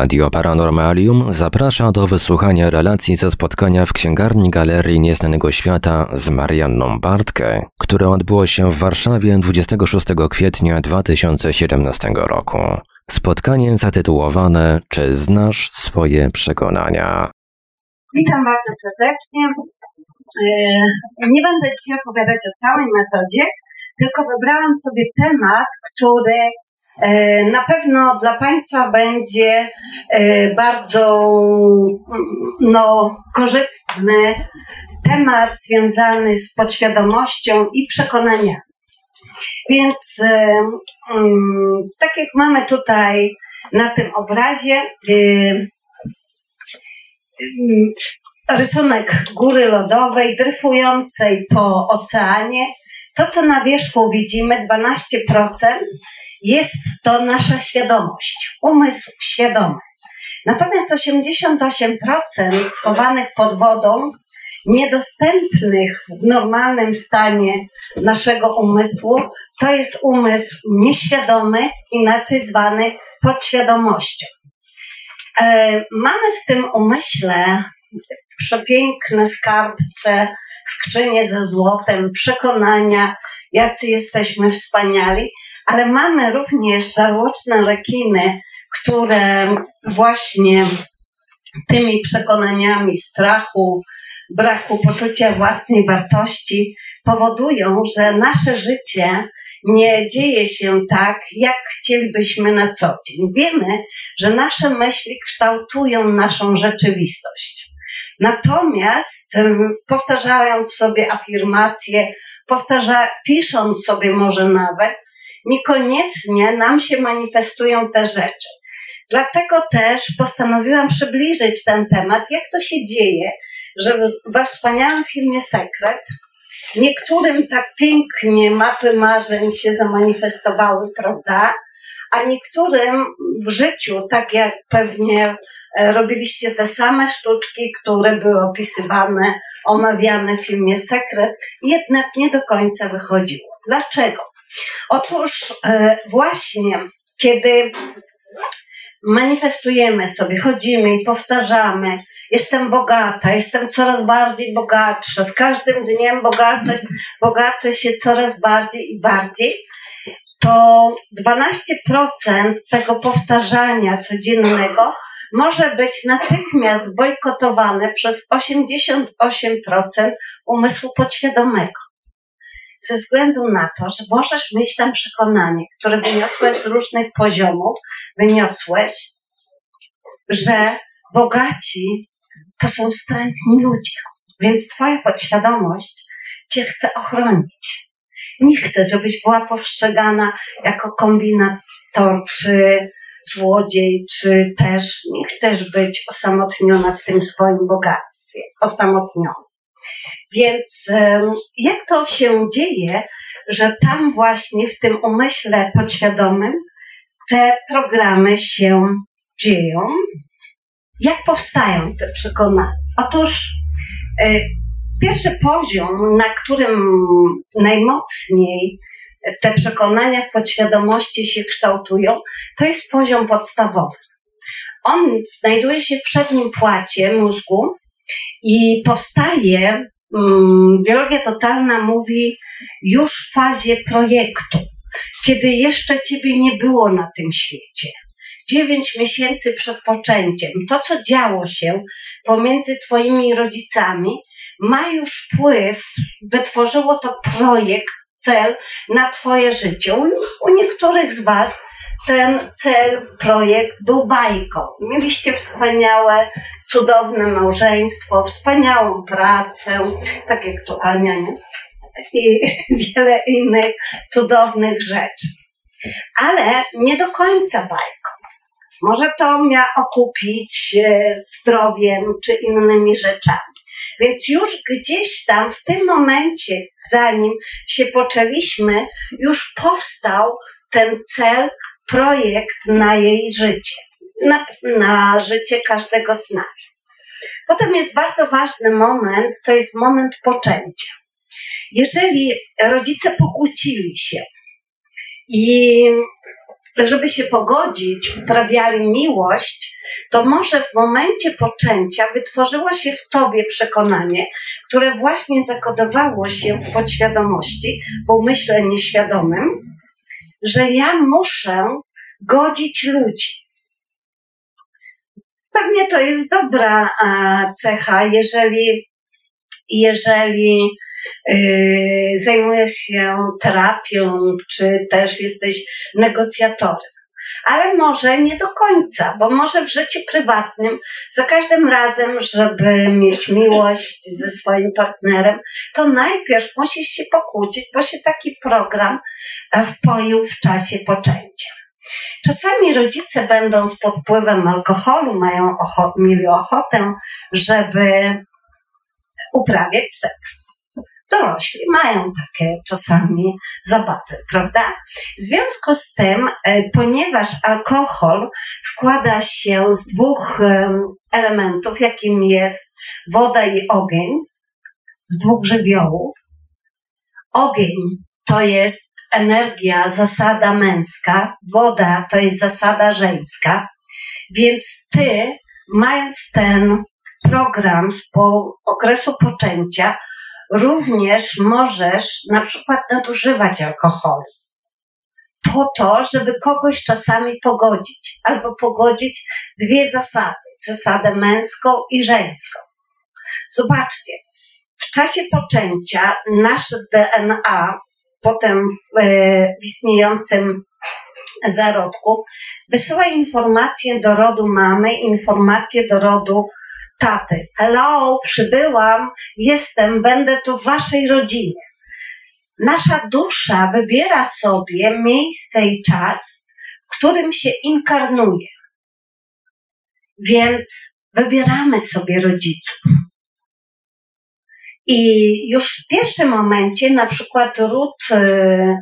Radio Paranormalium zaprasza do wysłuchania relacji ze spotkania w księgarni Galerii Nieznanego Świata z Marianną Bartkę, które odbyło się w Warszawie 26 kwietnia 2017 roku. Spotkanie zatytułowane Czy znasz swoje przekonania? Witam bardzo serdecznie. E, nie będę dzisiaj opowiadać o całej metodzie, tylko wybrałam sobie temat, który na pewno dla Państwa będzie e, bardzo no, korzystny temat związany z podświadomością i przekonaniami. Więc e, mm, tak jak mamy tutaj na tym obrazie, rysunek góry lodowej dryfującej po oceanie, to co na wierzchu widzimy, 12%, jest to nasza świadomość, umysł świadomy. Natomiast 88% schowanych pod wodą, niedostępnych w normalnym stanie naszego umysłu, to jest umysł nieświadomy, inaczej zwany podświadomością. E, mamy w tym umyśle przepiękne skarbce, skrzynie ze złotem, przekonania, jacy jesteśmy wspaniali, ale mamy również żarłoczne rekiny, które właśnie tymi przekonaniami strachu, braku poczucia własnej wartości powodują, że nasze życie nie dzieje się tak, jak chcielibyśmy na co dzień. Wiemy, że nasze myśli kształtują naszą rzeczywistość. Natomiast powtarzając sobie afirmacje, powtarza, pisząc sobie może nawet, niekoniecznie nam się manifestują te rzeczy. Dlatego też postanowiłam przybliżyć ten temat, jak to się dzieje, że we wspaniałym filmie Sekret niektórym tak pięknie mapy marzeń się zamanifestowały, prawda? A niektórym w życiu, tak jak pewnie e, robiliście te same sztuczki, które były opisywane, omawiane w filmie Sekret, jednak nie do końca wychodziło. Dlaczego? Otóż e, właśnie, kiedy manifestujemy sobie, chodzimy i powtarzamy, jestem bogata, jestem coraz bardziej bogatsza, z każdym dniem bogaczę, bogacę się coraz bardziej i bardziej, to 12% tego powtarzania codziennego może być natychmiast bojkotowane przez 88% umysłu podświadomego ze względu na to, że możesz mieć tam przekonanie, które wyniosłeś z różnych poziomów, wyniosłeś, że bogaci to są wstrętni ludzie. Więc twoja podświadomość cię chce ochronić. Nie chce, żebyś była postrzegana jako kombinator, czy złodziej, czy też nie chcesz być osamotniona w tym swoim bogactwie. Osamotniona. Więc jak to się dzieje, że tam właśnie w tym umyśle podświadomym te programy się dzieją? Jak powstają te przekonania? Otóż e, pierwszy poziom, na którym najmocniej te przekonania w podświadomości się kształtują, to jest poziom podstawowy. On znajduje się w przednim płacie mózgu i powstaje biologia totalna mówi już w fazie projektu, kiedy jeszcze ciebie nie było na tym świecie. Dziewięć miesięcy przed poczęciem, to co działo się pomiędzy twoimi rodzicami, ma już wpływ, wytworzyło to projekt, cel na twoje życie. U, u niektórych z was ten cel, projekt był bajką. Mieliście wspaniałe, cudowne małżeństwo, wspaniałą pracę, tak jak tu Ania, nie? I wiele innych cudownych rzeczy. Ale nie do końca bajką. Może to miała okupić zdrowiem czy innymi rzeczami. Więc już gdzieś tam w tym momencie, zanim się poczęliśmy, już powstał ten cel projekt na jej życie, na, na życie każdego z nas. Potem jest bardzo ważny moment, to jest moment poczęcia. Jeżeli rodzice pokłócili się i żeby się pogodzić, uprawiali miłość, to może w momencie poczęcia wytworzyło się w tobie przekonanie, które właśnie zakodowało się w podświadomości, w umyśle nieświadomym, że ja muszę godzić ludzi. Pewnie to jest dobra cecha, jeżeli, jeżeli yy, zajmujesz się terapią, czy też jesteś negocjatorem ale może nie do końca, bo może w życiu prywatnym za każdym razem, żeby mieć miłość ze swoim partnerem, to najpierw musisz się pokłócić, bo się taki program wpoił w czasie poczęcia. Czasami rodzice, będąc pod wpływem alkoholu, mają ocho- mieli ochotę, żeby uprawiać seks dorośli mają takie czasami zabawy, prawda? W związku z tym, e, ponieważ alkohol składa się z dwóch elementów, jakim jest woda i ogień, z dwóch żywiołów, ogień to jest energia, zasada męska, woda to jest zasada żeńska, więc ty, mając ten program z po okresu poczęcia, również możesz na przykład nadużywać alkoholu po to, żeby kogoś czasami pogodzić, albo pogodzić dwie zasady, zasadę męską i żeńską. Zobaczcie, w czasie poczęcia nasze DNA, potem e, w istniejącym zarodku, wysyła informacje do rodu mamy, informacje do rodu taty. Hello, przybyłam, jestem, będę tu w waszej rodzinie. Nasza dusza wybiera sobie miejsce i czas, w którym się inkarnuje. Więc wybieramy sobie rodziców. I już w pierwszym momencie, na przykład ród y, y,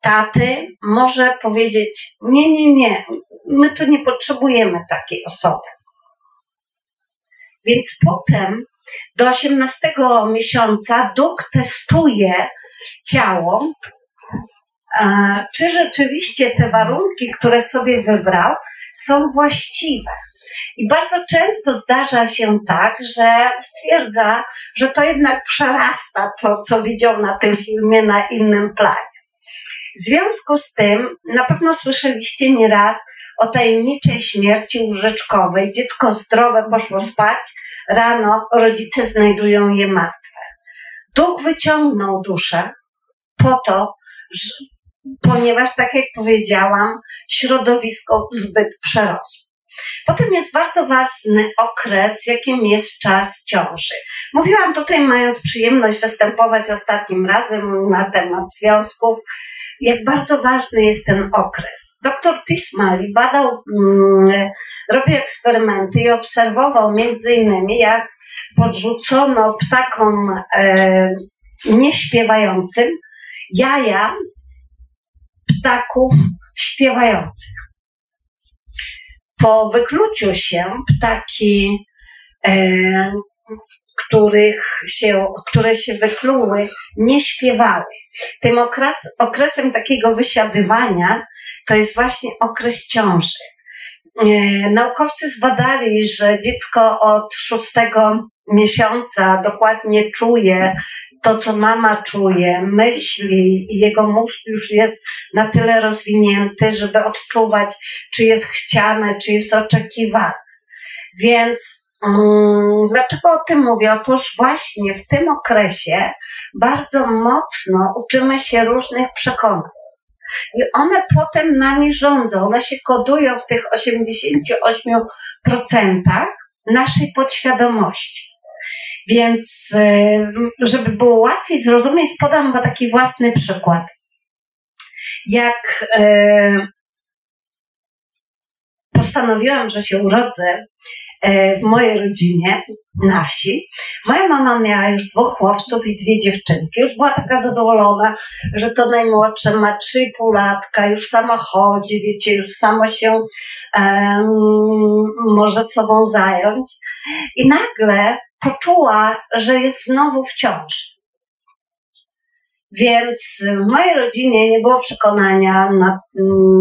taty może powiedzieć: Nie, nie, nie, my tu nie potrzebujemy takiej osoby. Więc potem do 18 miesiąca duch testuje ciało, czy rzeczywiście te warunki, które sobie wybrał, są właściwe. I bardzo często zdarza się tak, że stwierdza, że to jednak przerasta to, co widział na tym filmie na innym planie. W związku z tym, na pewno słyszeliście nieraz o tajemniczej śmierci łóżeczkowej. Dziecko zdrowe poszło spać, rano rodzice znajdują je martwe. Duch wyciągnął duszę po to, że, ponieważ, tak jak powiedziałam, środowisko zbyt przerosło. Potem jest bardzo ważny okres, jakim jest czas ciąży. Mówiłam tutaj, mając przyjemność występować ostatnim razem na temat związków, jak bardzo ważny jest ten okres. Doktor Tismali badał, mm, robił eksperymenty i obserwował między innymi, jak podrzucono ptakom e, nieśpiewającym jaja ptaków śpiewających. Po wykluciu się ptaki, e, których się, które się wykluły, nie śpiewały. Tym okres, okresem takiego wysiadywania to jest właśnie okres ciąży. E, naukowcy zbadali, że dziecko od szóstego miesiąca dokładnie czuje to, co mama czuje, myśli i jego mózg już jest na tyle rozwinięty, żeby odczuwać, czy jest chciane, czy jest oczekiwane. Więc dlaczego o tym mówię? Otóż właśnie w tym okresie bardzo mocno uczymy się różnych przekonań. I one potem nami rządzą, one się kodują w tych 88% naszej podświadomości. Więc, y, żeby było łatwiej zrozumieć, podam wam taki własny przykład. Jak y, postanowiłam, że się urodzę, w mojej rodzinie na wsi. Moja mama miała już dwóch chłopców i dwie dziewczynki. Już była taka zadowolona, że to najmłodsze ma 3,5 latka, już sama chodzi, wiecie, już samo się um, może sobą zająć. I nagle poczuła, że jest znowu w ciąży. Więc w mojej rodzinie nie było przekonania na,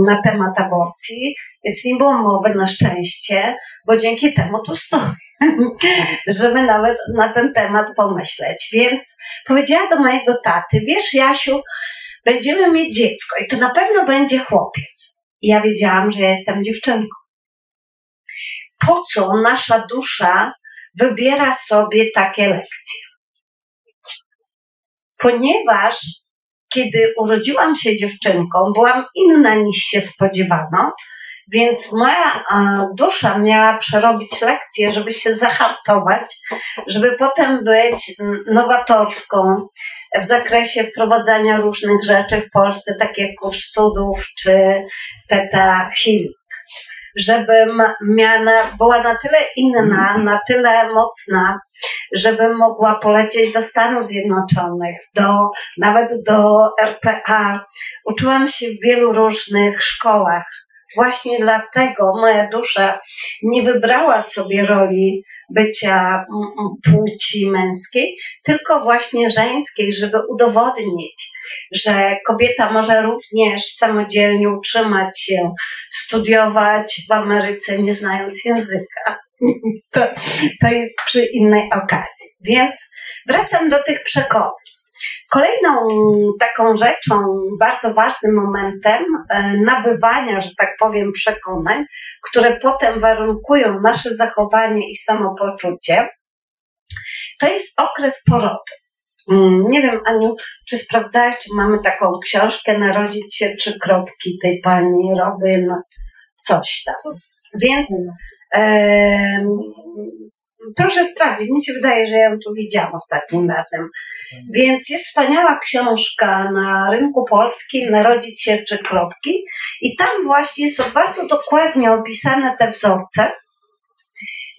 na temat aborcji Więc nie było mowy na szczęście, bo dzięki temu tu stoję, żeby nawet na ten temat pomyśleć. Więc powiedziała do mojego taty, wiesz Jasiu, będziemy mieć dziecko i to na pewno będzie chłopiec. I ja wiedziałam, że ja jestem dziewczynką. Po co nasza dusza wybiera sobie takie lekcje? Ponieważ kiedy urodziłam się dziewczynką, byłam inna niż się spodziewano, więc moja dusza miała przerobić lekcję, żeby się zahartować, żeby potem być nowatorską w zakresie wprowadzania różnych rzeczy w Polsce, tak jak kurs cudów czy teta healing żeby miała, była na tyle inna, na tyle mocna, żeby mogła polecieć do Stanów Zjednoczonych, do, nawet do RPA. Uczyłam się w wielu różnych szkołach. Właśnie dlatego moja dusza nie wybrała sobie roli bycia płci męskiej, tylko właśnie żeńskiej, żeby udowodnić, że kobieta może również samodzielnie utrzymać się, studiować w Ameryce, nie znając języka. To, to jest przy innej okazji. Więc wracam do tych przekonań. Kolejną taką rzeczą, bardzo ważnym momentem e, nabywania, że tak powiem, przekonań, które potem warunkują nasze zachowanie i samopoczucie, to jest okres porodu. Mm, nie wiem, Aniu, czy sprawdzałaś, czy mamy taką książkę Narodzić się trzy kropki tej pani Robin, coś tam. Więc e, proszę sprawdzić, mi się wydaje, że ja ją tu widziałam ostatnim razem. Więc jest wspaniała książka na rynku polskim, Narodzić się trzy kropki i tam właśnie są bardzo dokładnie opisane te wzorce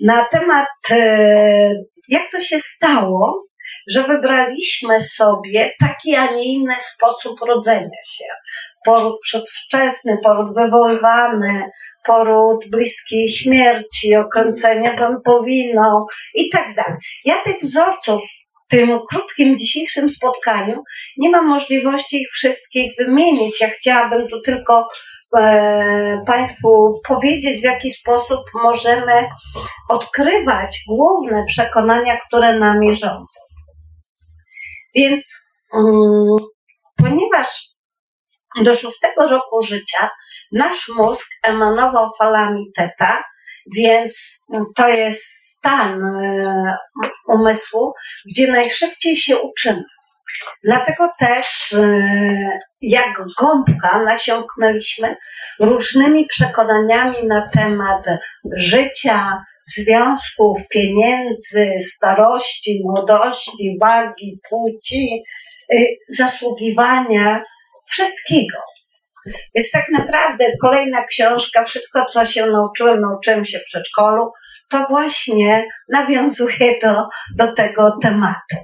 na temat, e, jak to się stało, że wybraliśmy sobie taki, a nie inny sposób rodzenia się. Poród przedwczesny, poród wywoływany, poród bliskiej śmierci, okręcenie pępowiną i tak dalej. Ja tych wzorców w tym krótkim dzisiejszym spotkaniu nie mam możliwości ich wszystkich wymienić. Ja chciałabym tu tylko e, Państwu powiedzieć, w jaki sposób możemy odkrywać główne przekonania, które nami rządzą. Więc um, ponieważ do szóstego roku życia nasz mózg emanował falami teta, więc to jest stan e, umysłu, gdzie najszybciej się uczymy. Dlatego też, e, jak gąbka, nasiąknęliśmy różnymi przekonaniami na temat życia, związków, pieniędzy, starości, młodości, wagi, płci, e, zasługiwania, wszystkiego. Jest tak naprawdę kolejna książka, wszystko co się nauczyłem, nauczyłem się w przedszkolu, to właśnie nawiązuje do, do tego tematu.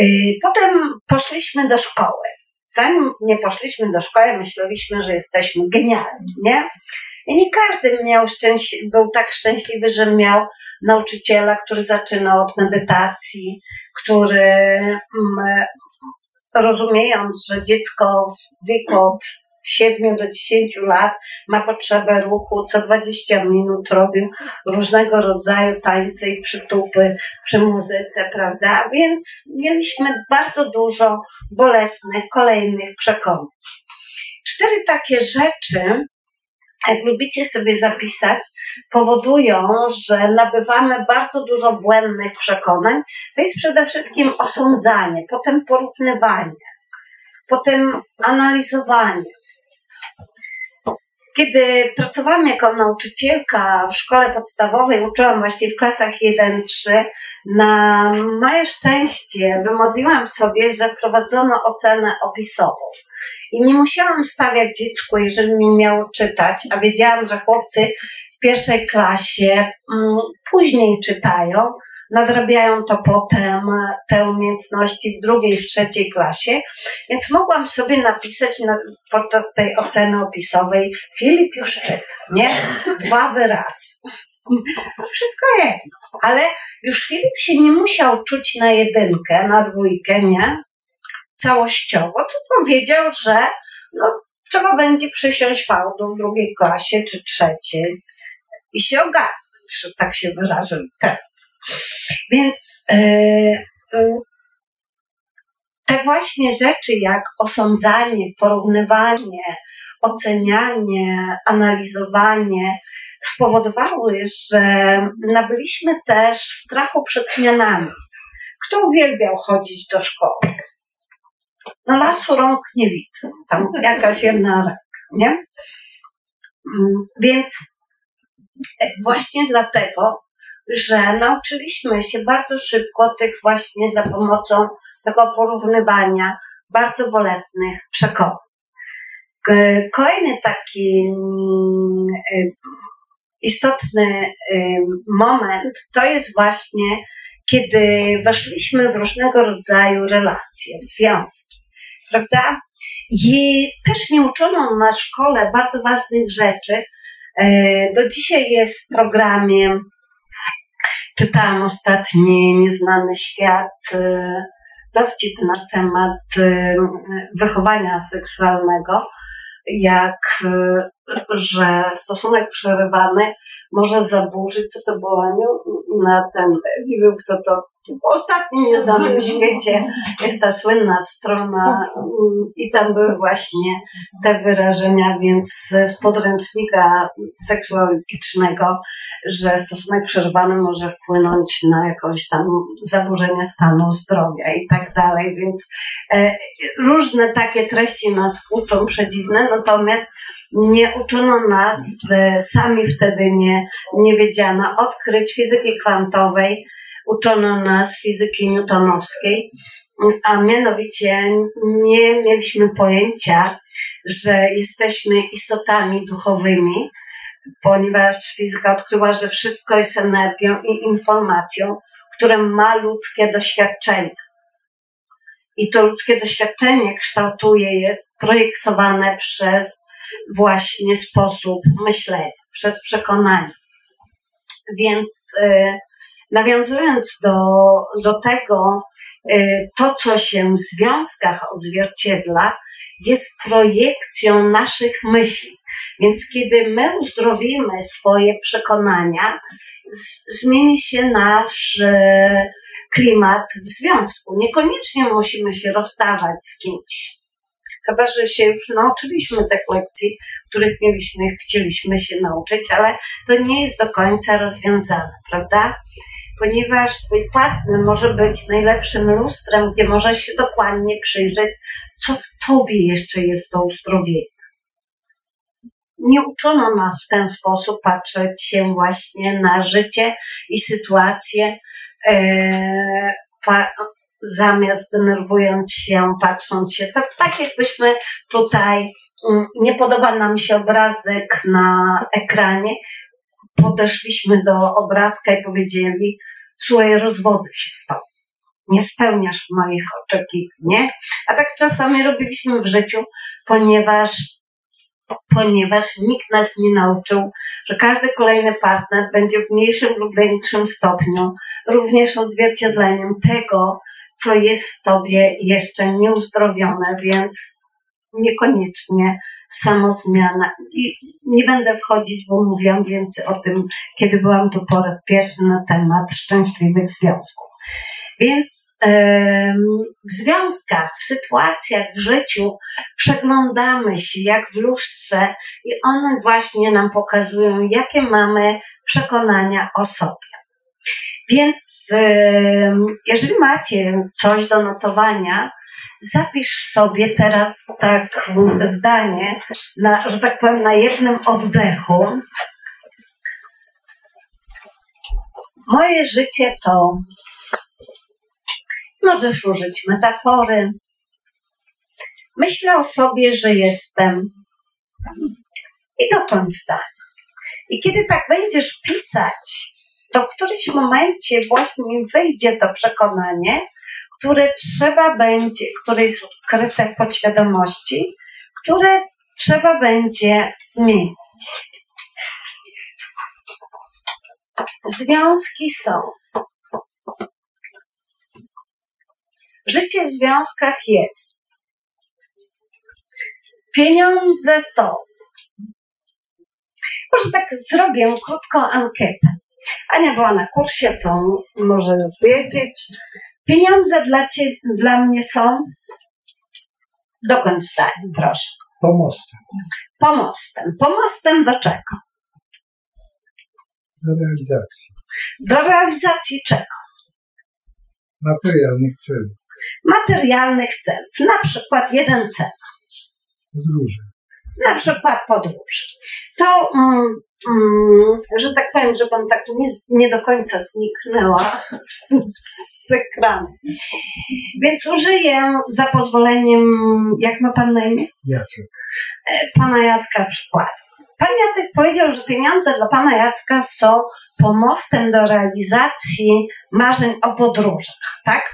Y, potem poszliśmy do szkoły. Zanim nie poszliśmy do szkoły, myśleliśmy, że jesteśmy genialni, nie? I nie każdy miał szczęś- był tak szczęśliwy, że miał nauczyciela, który zaczynał od medytacji, który mm, rozumiejąc, że dziecko w wieku od 7 do 10 lat ma potrzebę ruchu, co 20 minut robił różnego rodzaju tańce i przytupy przy muzyce, prawda? Więc mieliśmy bardzo dużo bolesnych, kolejnych przekonań. Cztery takie rzeczy, jak lubicie sobie zapisać, powodują, że nabywamy bardzo dużo błędnych przekonań. To jest przede wszystkim osądzanie, potem porównywanie, potem analizowanie, kiedy pracowałam jako nauczycielka w szkole podstawowej, uczyłam właściwie w klasach 1-3, na moje szczęście wymodliłam sobie, że wprowadzono ocenę opisową. I nie musiałam stawiać dziecku, jeżeli nie miało czytać, a wiedziałam, że chłopcy w pierwszej klasie mm, później czytają, nadrabiają to potem, te umiejętności w drugiej, w trzeciej klasie, więc mogłam sobie napisać na, podczas tej oceny opisowej Filip już czyta, nie? Dwa wyrazy. Wszystko jedno, ale już Filip się nie musiał czuć na jedynkę, na dwójkę, nie? Całościowo, tylko wiedział, że no, trzeba będzie przysiąść fałdą w drugiej klasie czy trzeciej i się ogarnąć, że tak się wyrażę teraz. Więc yy, te właśnie rzeczy jak osądzanie, porównywanie, ocenianie, analizowanie spowodowały, że nabyliśmy też strachu przed zmianami. Kto uwielbiał chodzić do szkoły? No lasu rąk nie widzę. Tam jakaś jedna ręka, nie? Mm, więc właśnie dlatego, że nauczyliśmy się bardzo szybko tych właśnie za pomocą tego porównywania bardzo bolesnych przekonań. Kolejny taki mm, y, istotny y, moment to jest właśnie, kiedy weszliśmy w różnego rodzaju relacje, związki, prawda? I też nie uczono na szkole bardzo ważnych rzeczy. E, do dzisiaj jest w programie, czytałam ostatni Nieznany Świat, e, dowcip na temat e, wychowania seksualnego jak, e, że stosunek przerywany może zaburzyć, co to było, na ten, nie wiem kto to, ostatni nieznany w świecie jest ta słynna strona tak. i tam były właśnie te wyrażenia, więc z podręcznika seksuologicznego, że stosunek przerwany może wpłynąć na jakieś tam zaburzenie stanu zdrowia i tak dalej, więc e, różne takie treści nas uczą przedziwne, natomiast nie uczono nas, sami wtedy nie, nie wiedziano, odkryć fizyki kwantowej, uczono nas fizyki newtonowskiej, a mianowicie nie mieliśmy pojęcia, że jesteśmy istotami duchowymi, ponieważ fizyka odkryła, że wszystko jest energią i informacją, które ma ludzkie doświadczenie. I to ludzkie doświadczenie kształtuje, jest projektowane przez właśnie sposób myślenia, przez przekonanie. Więc y, nawiązując do, do tego, y, to co się w związkach odzwierciedla, jest projekcją naszych myśli. Więc kiedy my uzdrowimy swoje przekonania, zmieni się nasz y, klimat w związku. Niekoniecznie musimy się rozstawać z kimś Chyba, że się już nauczyliśmy tych lekcji, których mieliśmy, chcieliśmy się nauczyć, ale to nie jest do końca rozwiązane, prawda? Ponieważ twój partner może być najlepszym lustrem, gdzie może się dokładnie przyjrzeć, co w tobie jeszcze jest do uzdrowienia. Nie uczono nas w ten sposób patrzeć się właśnie na życie i sytuację, e, zamiast denerwując się, patrząc się, to tak jakbyśmy tutaj, mm, nie podoba nam się obrazek na ekranie, podeszliśmy do obrazka i powiedzieli, słuchaj, rozwodzę się z tobą. Nie spełniasz moich oczekiwań, nie? A tak czasami robiliśmy w życiu, ponieważ ponieważ nikt nas nie nauczył, że każdy kolejny partner będzie w mniejszym lub większym stopniu również odzwierciedleniem tego, co jest w tobie jeszcze nieuzdrowione, więc niekoniecznie samozmiana. I nie będę wchodzić, bo mówiłam więcej o tym, kiedy byłam tu po raz pierwszy na temat szczęśliwych związków. Więc w związkach, w sytuacjach w życiu przeglądamy się jak w lustrze i one właśnie nam pokazują, jakie mamy przekonania o sobie. Więc jeżeli macie coś do notowania, zapisz sobie teraz tak zdanie, na, że tak powiem, na jednym oddechu. Moje życie to możesz użyć metafory. Myślę o sobie, że jestem i dokończ zdania. I kiedy tak będziesz pisać, to w którymś momencie właśnie wyjdzie to przekonanie, które trzeba będzie, które jest ukryte w podświadomości, które trzeba będzie zmienić. Związki są. Życie w związkach jest. Pieniądze to. Może tak zrobię krótką ankietę. Ania była na kursie, to może już wiedzieć. Pieniądze dla, dla mnie są. Dokończ zdanie, proszę. Pomostem. Pomostem. Pomostem do czego? Do realizacji. Do realizacji czego? Materialnych celów. Materialnych celów. Na przykład jeden cel. Podróże. Na przykład podróż. To, mm, że tak powiem, że pan tak nie, nie do końca zniknęła z ekranu. Więc użyję za pozwoleniem, jak ma pan na imię? Jacek. pana Jacka przykładu. Pan Jacek powiedział, że pieniądze dla pana Jacka są pomostem do realizacji marzeń o podróżach, tak?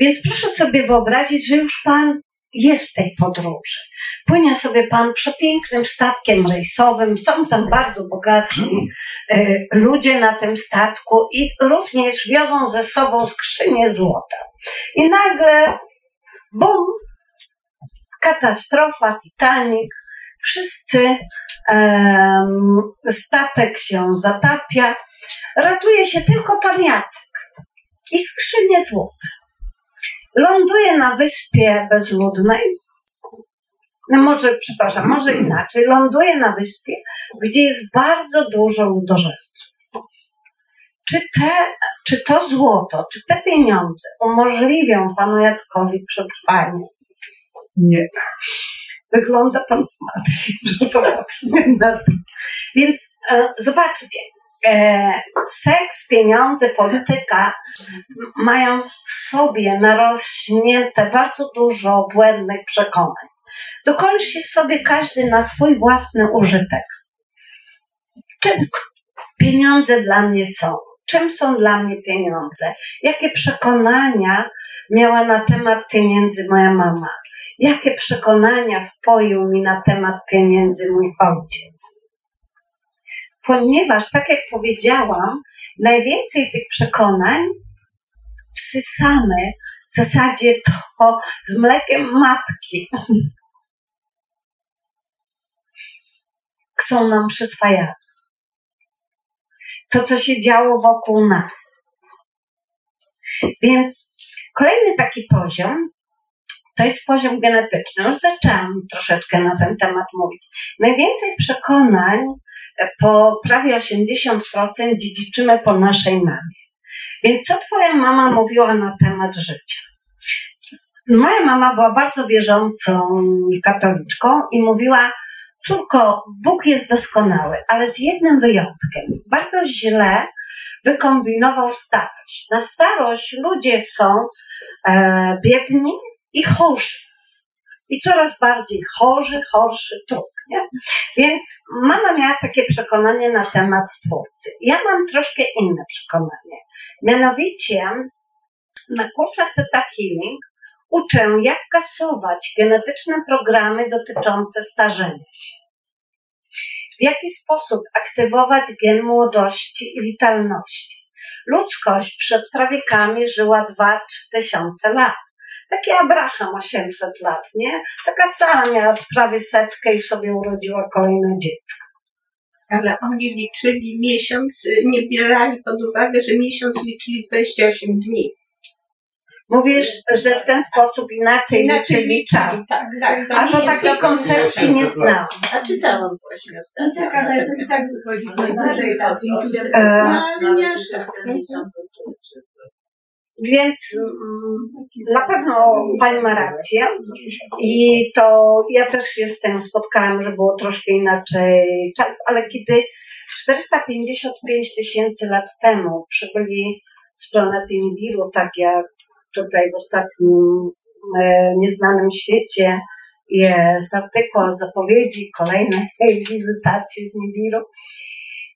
Więc proszę sobie wyobrazić, że już pan jest w tej podróży. Płynie sobie pan przepięknym statkiem rejsowym, są tam bardzo bogaci e, ludzie na tym statku i również wiozą ze sobą skrzynię złota. I nagle, bum, katastrofa, Titanic, wszyscy, statek się zatapia, ratuje się tylko pan Jacek i skrzynię złota. Ląduje na wyspie bezludnej, no może, przepraszam, może inaczej, ląduje na wyspie, gdzie jest bardzo dużo ludożerców. Czy, te, czy to złoto, czy te pieniądze umożliwią panu Jackowi przetrwanie? Nie. Wygląda pan łatwe. Więc e, zobaczcie, e, seks, pieniądze, polityka mają w sobie narośnięte bardzo dużo błędnych przekonań. Dokończcie sobie każdy na swój własny użytek. Czym pieniądze dla mnie są? Czym są dla mnie pieniądze? Jakie przekonania miała na temat pieniędzy moja mama? Jakie przekonania wpoił mi na temat pieniędzy mój ojciec? Ponieważ, tak jak powiedziałam, najwięcej tych przekonań wsysamy w zasadzie to z mlekiem matki. Są nam przyswajane. To, co się działo wokół nas. Więc kolejny taki poziom to jest poziom genetyczny. Już zaczęłam troszeczkę na ten temat mówić. Najwięcej przekonań po prawie 80% dziedziczymy po naszej mamie. Więc co twoja mama mówiła na temat życia? Moja mama była bardzo wierzącą katoliczką i mówiła, córko, Bóg jest doskonały, ale z jednym wyjątkiem. Bardzo źle wykombinował starość. Na starość ludzie są e, biedni i chorzy. I coraz bardziej chorzy, chorszy trup. Więc mama miała takie przekonanie na temat stwórcy. Ja mam troszkę inne przekonanie. Mianowicie na kursach Theta Healing uczę, jak kasować genetyczne programy dotyczące starzenia się. W jaki sposób aktywować gen młodości i witalności. Ludzkość przed prawiekami żyła 2-3 tysiące lat. Taki Abraham 800 lat, nie? Taka Sara miała prawie setkę i sobie urodziła kolejne dziecko. Ale oni liczyli miesiąc, nie bierali pod uwagę, że miesiąc liczyli 28 dni. Mówisz, że w ten sposób inaczej, liczyli czas. Tak, tak. A to takiej koncepcji nie znałam. A czytałam właśnie ostatnio. Tak, ale to i tak wychodzi najwyżej No, ale nie aż tak. Więc mm, na pewno Pani ma rację. I to ja też się z tym spotkałam, że było troszkę inaczej czas, ale kiedy 455 tysięcy lat temu przybyli z planety Nibiru, tak jak tutaj w ostatnim e, nieznanym świecie jest artykuł o zapowiedzi kolejnej wizytacji z Nibiru,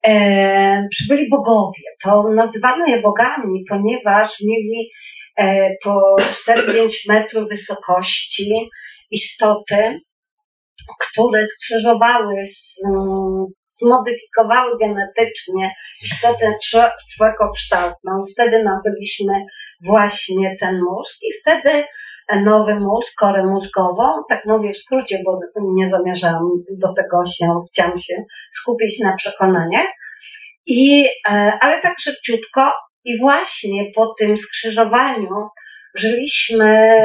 e, przybyli bogowie. To nazywano je bogami, ponieważ mieli e, po 4-5 metrów wysokości istoty, które skrzyżowały, zmodyfikowały genetycznie istotę człowiekokształtną. Wtedy nabyliśmy właśnie ten mózg i wtedy nowy mózg, korę mózgową. Tak mówię w skrócie, bo nie zamierzałam do tego się, chciałam się skupić na przekonaniach. I, e, ale tak szybciutko i właśnie po tym skrzyżowaniu żyliśmy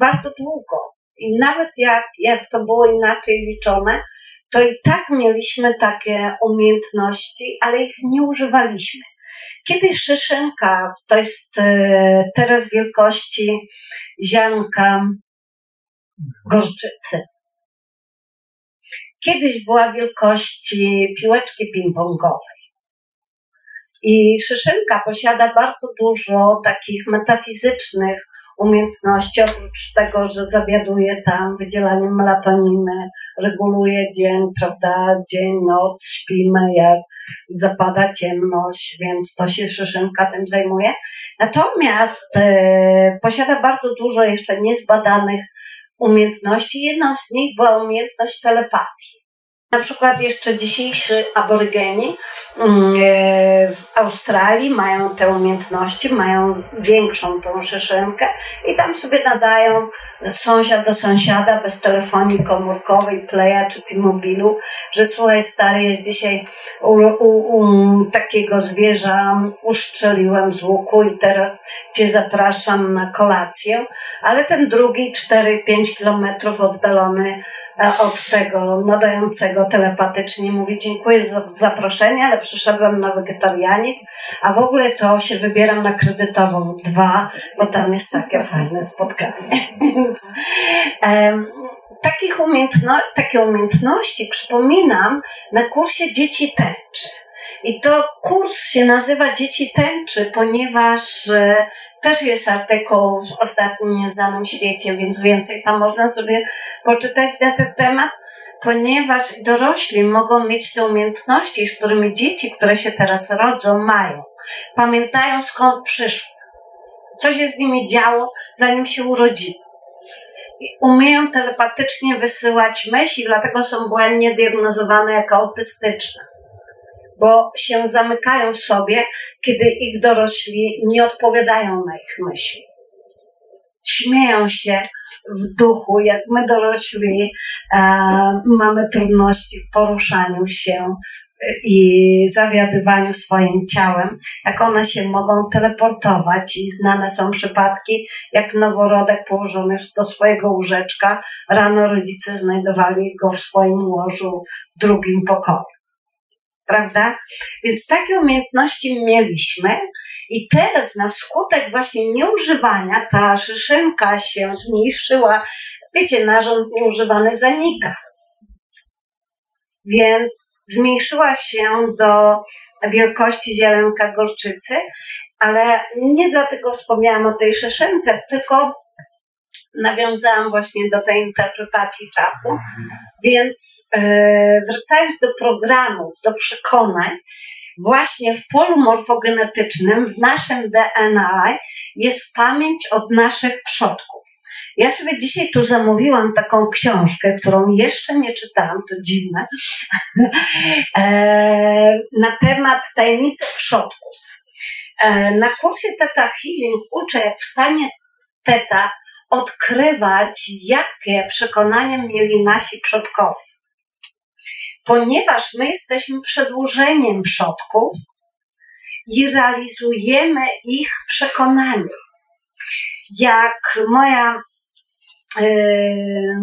bardzo długo. I nawet jak, jak to było inaczej liczone, to i tak mieliśmy takie umiejętności, ale ich nie używaliśmy. Kiedyś szyszynka, to jest e, teraz wielkości ziarnka gorczycy. Kiedyś była wielkości piłeczki ping-pongowej. I szyszynka posiada bardzo dużo takich metafizycznych umiejętności, oprócz tego, że zawiaduje tam wydzielaniem melatoniny, reguluje dzień, prawda, dzień, noc, śpimy, jak zapada ciemność, więc to się szyszynka tym zajmuje. Natomiast e, posiada bardzo dużo jeszcze niezbadanych umiejętności. Jedną z nich była umiejętność telepatii. Na przykład jeszcze dzisiejsi aborygeni mm, e, w Australii mają te umiejętności, mają większą tą szyszynkę i tam sobie nadają sąsiad do sąsiada bez telefonii komórkowej, playa czy T-mobilu, że słuchaj stary, jest dzisiaj u, u, u takiego zwierza uszczeliłem z łuku i teraz cię zapraszam na kolację, ale ten drugi 4-5 kilometrów oddalony od tego nadającego telepatycznie mówi dziękuję za zaproszenie, ale przyszedłem na wegetarianizm, a w ogóle to się wybieram na kredytową dwa, bo tam jest takie fajne spotkanie. Więc, um, takich umiejętno takie umiejętności przypominam na kursie Dzieci Tęczy. I to kurs się nazywa Dzieci Tęczy, ponieważ e, też jest artykuł w ostatnim nieznanym świecie, więc więcej tam można sobie poczytać na ten temat, ponieważ dorośli mogą mieć te umiejętności, z którymi dzieci, które się teraz rodzą, mają. Pamiętają skąd przyszły, co się z nimi działo, zanim się urodziły. Umieją telepatycznie wysyłać myśli, dlatego są błędnie diagnozowane jako autystyczne bo się zamykają w sobie, kiedy ich dorośli nie odpowiadają na ich myśli. Śmieją się w duchu, jak my dorośli e, mamy trudności w poruszaniu się i zawiadywaniu swoim ciałem, jak one się mogą teleportować i znane są przypadki, jak noworodek położony do swojego łóżeczka, rano rodzice znajdowali go w swoim łożu w drugim pokoju prawda? Więc takie umiejętności mieliśmy i teraz na skutek właśnie nieużywania ta szyszynka się zmniejszyła. Wiecie, narząd nieużywany zanika. Więc zmniejszyła się do wielkości ziarenka gorczycy, ale nie dlatego wspomniałam o tej szyszynce, tylko nawiązałam właśnie do tej interpretacji czasu. Więc e, wracając do programów, do przekonań, właśnie w polu morfogenetycznym, w naszym DNA jest pamięć od naszych przodków. Ja sobie dzisiaj tu zamówiłam taką książkę, którą jeszcze nie czytałam, to dziwne, e, na temat tajemnicy przodków. E, na kursie Teta Healing uczę, jak w stanie Teta odkrywać, jakie przekonania mieli nasi przodkowie. Ponieważ my jesteśmy przedłużeniem przodków i realizujemy ich przekonania. Jak moja yy,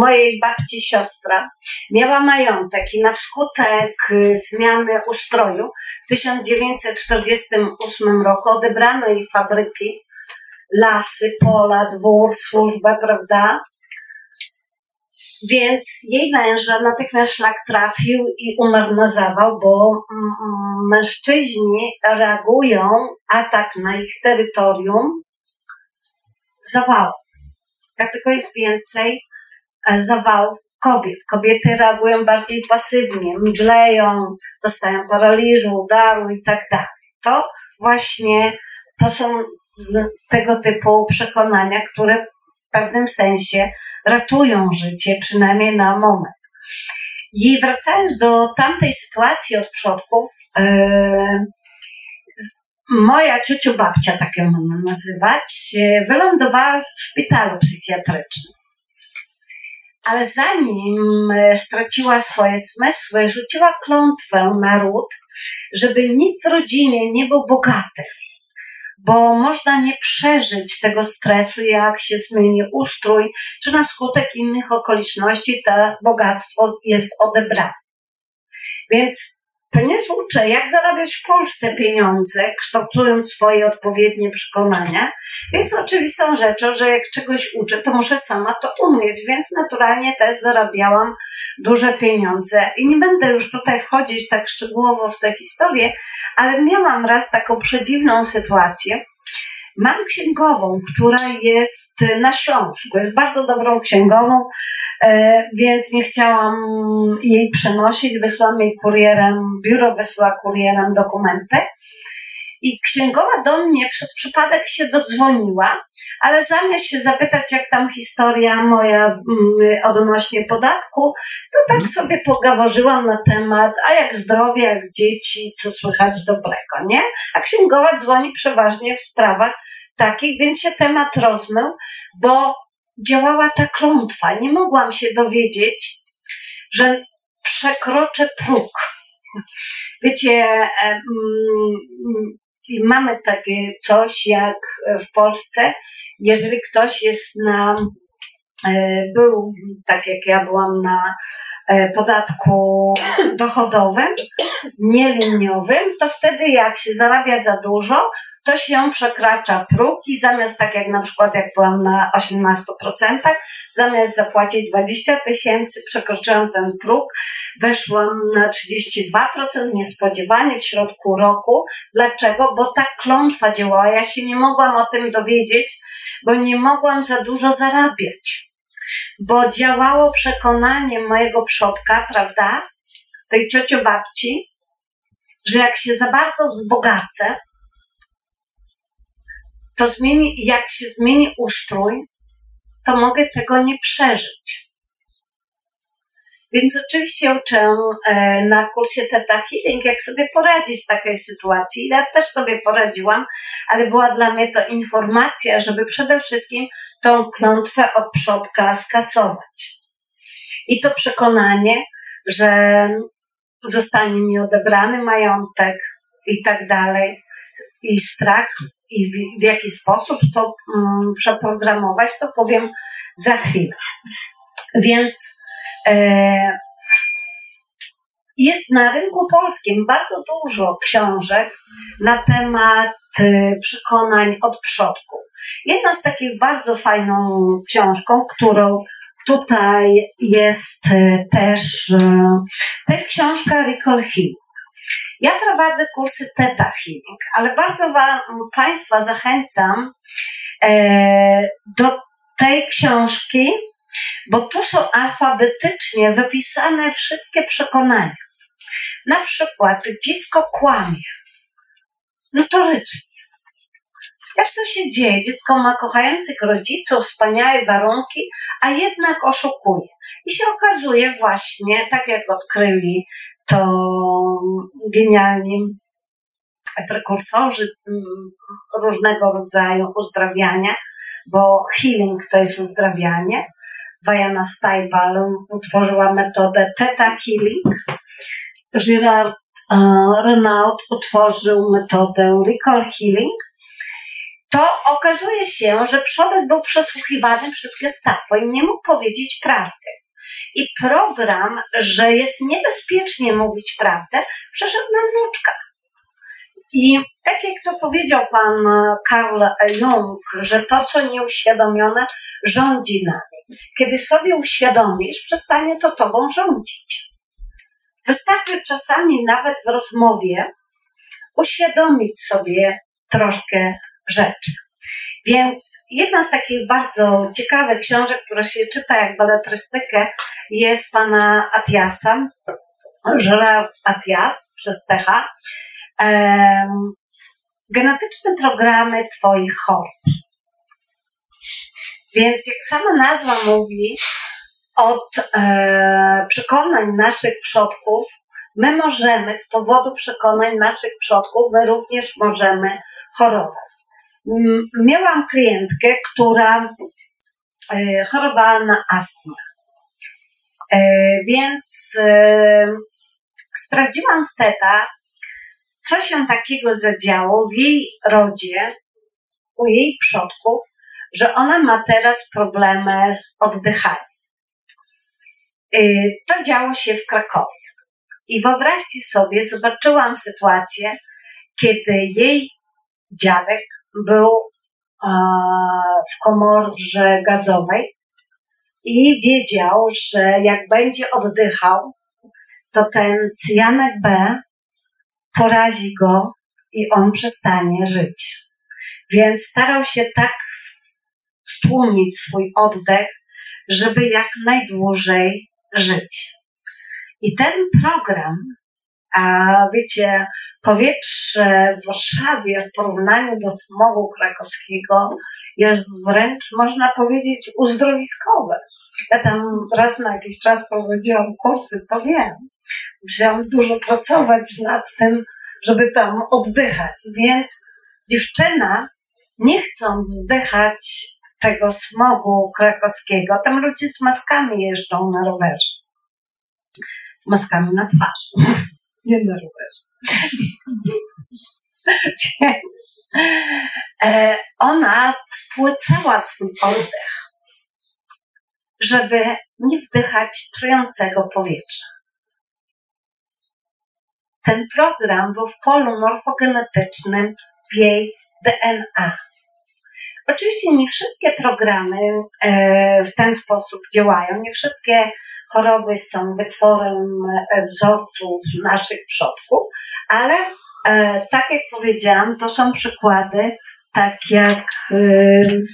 mojej babci siostra miała majątek i na skutek zmiany ustroju w 1948 roku odebrano jej fabryki lasy, pola, dwór, służba, prawda? Więc jej męża natychmiast szlak trafił i umarł na zawał, bo mm, mężczyźni reagują atak na ich terytorium zawału. Dlatego jest więcej e, zawałów kobiet. Kobiety reagują bardziej pasywnie, mdleją, dostają paraliżu, udaru i tak dalej. To właśnie to są tego typu przekonania, które w pewnym sensie ratują życie, przynajmniej na moment. I wracając do tamtej sytuacji od przodków, yy, moja ciociu babcia, tak ją można nazywać, e, wylądowała w szpitalu psychiatrycznym. Ale zanim e, straciła swoje zmysły, rzuciła klątwę na ród, żeby nikt w rodzinie nie był bogaty, bo można nie przeżyć tego stresu, jak się zmieni ustrój, czy na skutek innych okoliczności to bogactwo jest odebrane. Więc ponieważ uczę, jak zarabiać w Polsce pieniądze, kształtując swoje odpowiednie przekonania, więc oczywistą rzeczą, że jak czegoś uczę, to muszę sama to umieć, więc naturalnie też zarabiałam duże pieniądze. I nie będę już tutaj wchodzić tak szczegółowo w tę historię, ale miałam raz taką przedziwną sytuację, Mam księgową, która jest na Śląsku, jest bardzo dobrą księgową, e, więc nie chciałam jej przenosić. Wysłałam jej kurierem, biuro wysłała kurierem dokumenty. I księgowa do mnie przez przypadek się dodzwoniła, ale zamiast się zapytać, jak tam historia moja mm, odnośnie podatku, to tak sobie pogaworzyłam na temat, a jak zdrowie, jak dzieci, co słychać dobrego, nie? A księgowa dzwoni przeważnie w sprawach takich, więc się temat rozmył, bo działała ta klątwa. Nie mogłam się dowiedzieć, że przekroczę próg. Wiecie, mamy takie coś jak w Polsce, jeżeli ktoś jest na, e, był, tak jak ja byłam na e, podatku dochodowym, nieliniowym, to wtedy jak się zarabia za dużo, to się przekracza próg i zamiast tak jak na przykład jak byłam na 18%, zamiast zapłacić 20 tysięcy, przekroczyłam ten próg, weszłam na 32% niespodziewanie w środku roku. Dlaczego? Bo ta klątwa działała. Ja się nie mogłam o tym dowiedzieć, bo nie mogłam za dużo zarabiać. Bo działało przekonanie mojego przodka, prawda, tej ciociu babci, że jak się za bardzo wzbogacę, to zmieni, jak się zmieni ustrój, to mogę tego nie przeżyć. Więc oczywiście uczę e, na kursie Teta Healing, jak sobie poradzić w takiej sytuacji. Ja też sobie poradziłam, ale była dla mnie to informacja, żeby przede wszystkim tą klątwę od przodka skasować. I to przekonanie, że zostanie mi odebrany majątek i tak dalej, i strach i w, w jaki sposób to um, przeprogramować, to powiem za chwilę. Więc e, jest na rynku polskim bardzo dużo książek na temat e, przekonań od przodków. Jedną z takich bardzo fajną książką, którą tutaj jest e, też, e, to jest książka Recall Hill. Ja prowadzę kursy Theta Healing, ale bardzo wam, Państwa zachęcam e, do tej książki, bo tu są alfabetycznie wypisane wszystkie przekonania. Na przykład dziecko kłamie. Notorycznie. Jak to się dzieje? Dziecko ma kochających rodziców, wspaniałe warunki, a jednak oszukuje. I się okazuje właśnie, tak jak odkryli to genialni prekursorzy mm, różnego rodzaju uzdrawiania, bo healing to jest uzdrawianie. Diana Steibal utworzyła metodę Theta Healing. Girard Renaud utworzył metodę Recall Healing. To okazuje się, że przodek był przesłuchiwany przez Gestapo i nie mógł powiedzieć prawdy i program, że jest niebezpiecznie mówić prawdę, przeszedł na wnuczka. I tak jak to powiedział pan Karl Jung, że to, co nieuświadomione, rządzi nami. Kiedy sobie uświadomisz, przestanie to tobą rządzić. Wystarczy czasami nawet w rozmowie uświadomić sobie troszkę rzeczy. Więc jedna z takich bardzo ciekawych książek, która się czyta jak baletrystykę, jest pana Atiasa, Gerard Atias przez Techa. Um, genetyczne programy Twoich chorób. Więc jak sama nazwa mówi, od e, przekonań naszych przodków My możemy z powodu przekonań naszych przodków, my również możemy chorować. M- Miałam klientkę, która e, chorowała na astmę. E, Więc e, sprawdziłam wtedy, co się takiego zadziało w jej rodzie, u jej przodków, że ona ma teraz problemy z oddychaniem. To działo się w Krakowie. I wyobraźcie sobie, zobaczyłam sytuację, kiedy jej dziadek był a, w komorze gazowej i wiedział, że jak będzie oddychał, to ten cyjanek B porazi go i on przestanie żyć. Więc starał się tak stłumić swój oddech, żeby jak najdłużej żyć. I ten program, a wiecie, powietrze w Warszawie w porównaniu do smogu krakowskiego jest wręcz, można powiedzieć, uzdrowiskowe. Ja tam raz na jakiś czas prowadziłam kursy, to wiem. Musiałam dużo pracować nad tym, żeby tam oddychać. Więc dziewczyna, nie chcąc wdychać tego smogu krakowskiego, tam ludzie z maskami jeżdżą na rowerze. Z maskami na twarzy, nie na rowerze. Więc e, ona spłycała swój oddech, żeby nie wdychać trującego powietrza. Ten program był w polu morfogenetycznym w jej DNA. Oczywiście nie wszystkie programy e, w ten sposób działają, nie wszystkie choroby są wytworem e, wzorców naszych przodków, ale e, tak jak powiedziałam, to są przykłady, tak jak mm,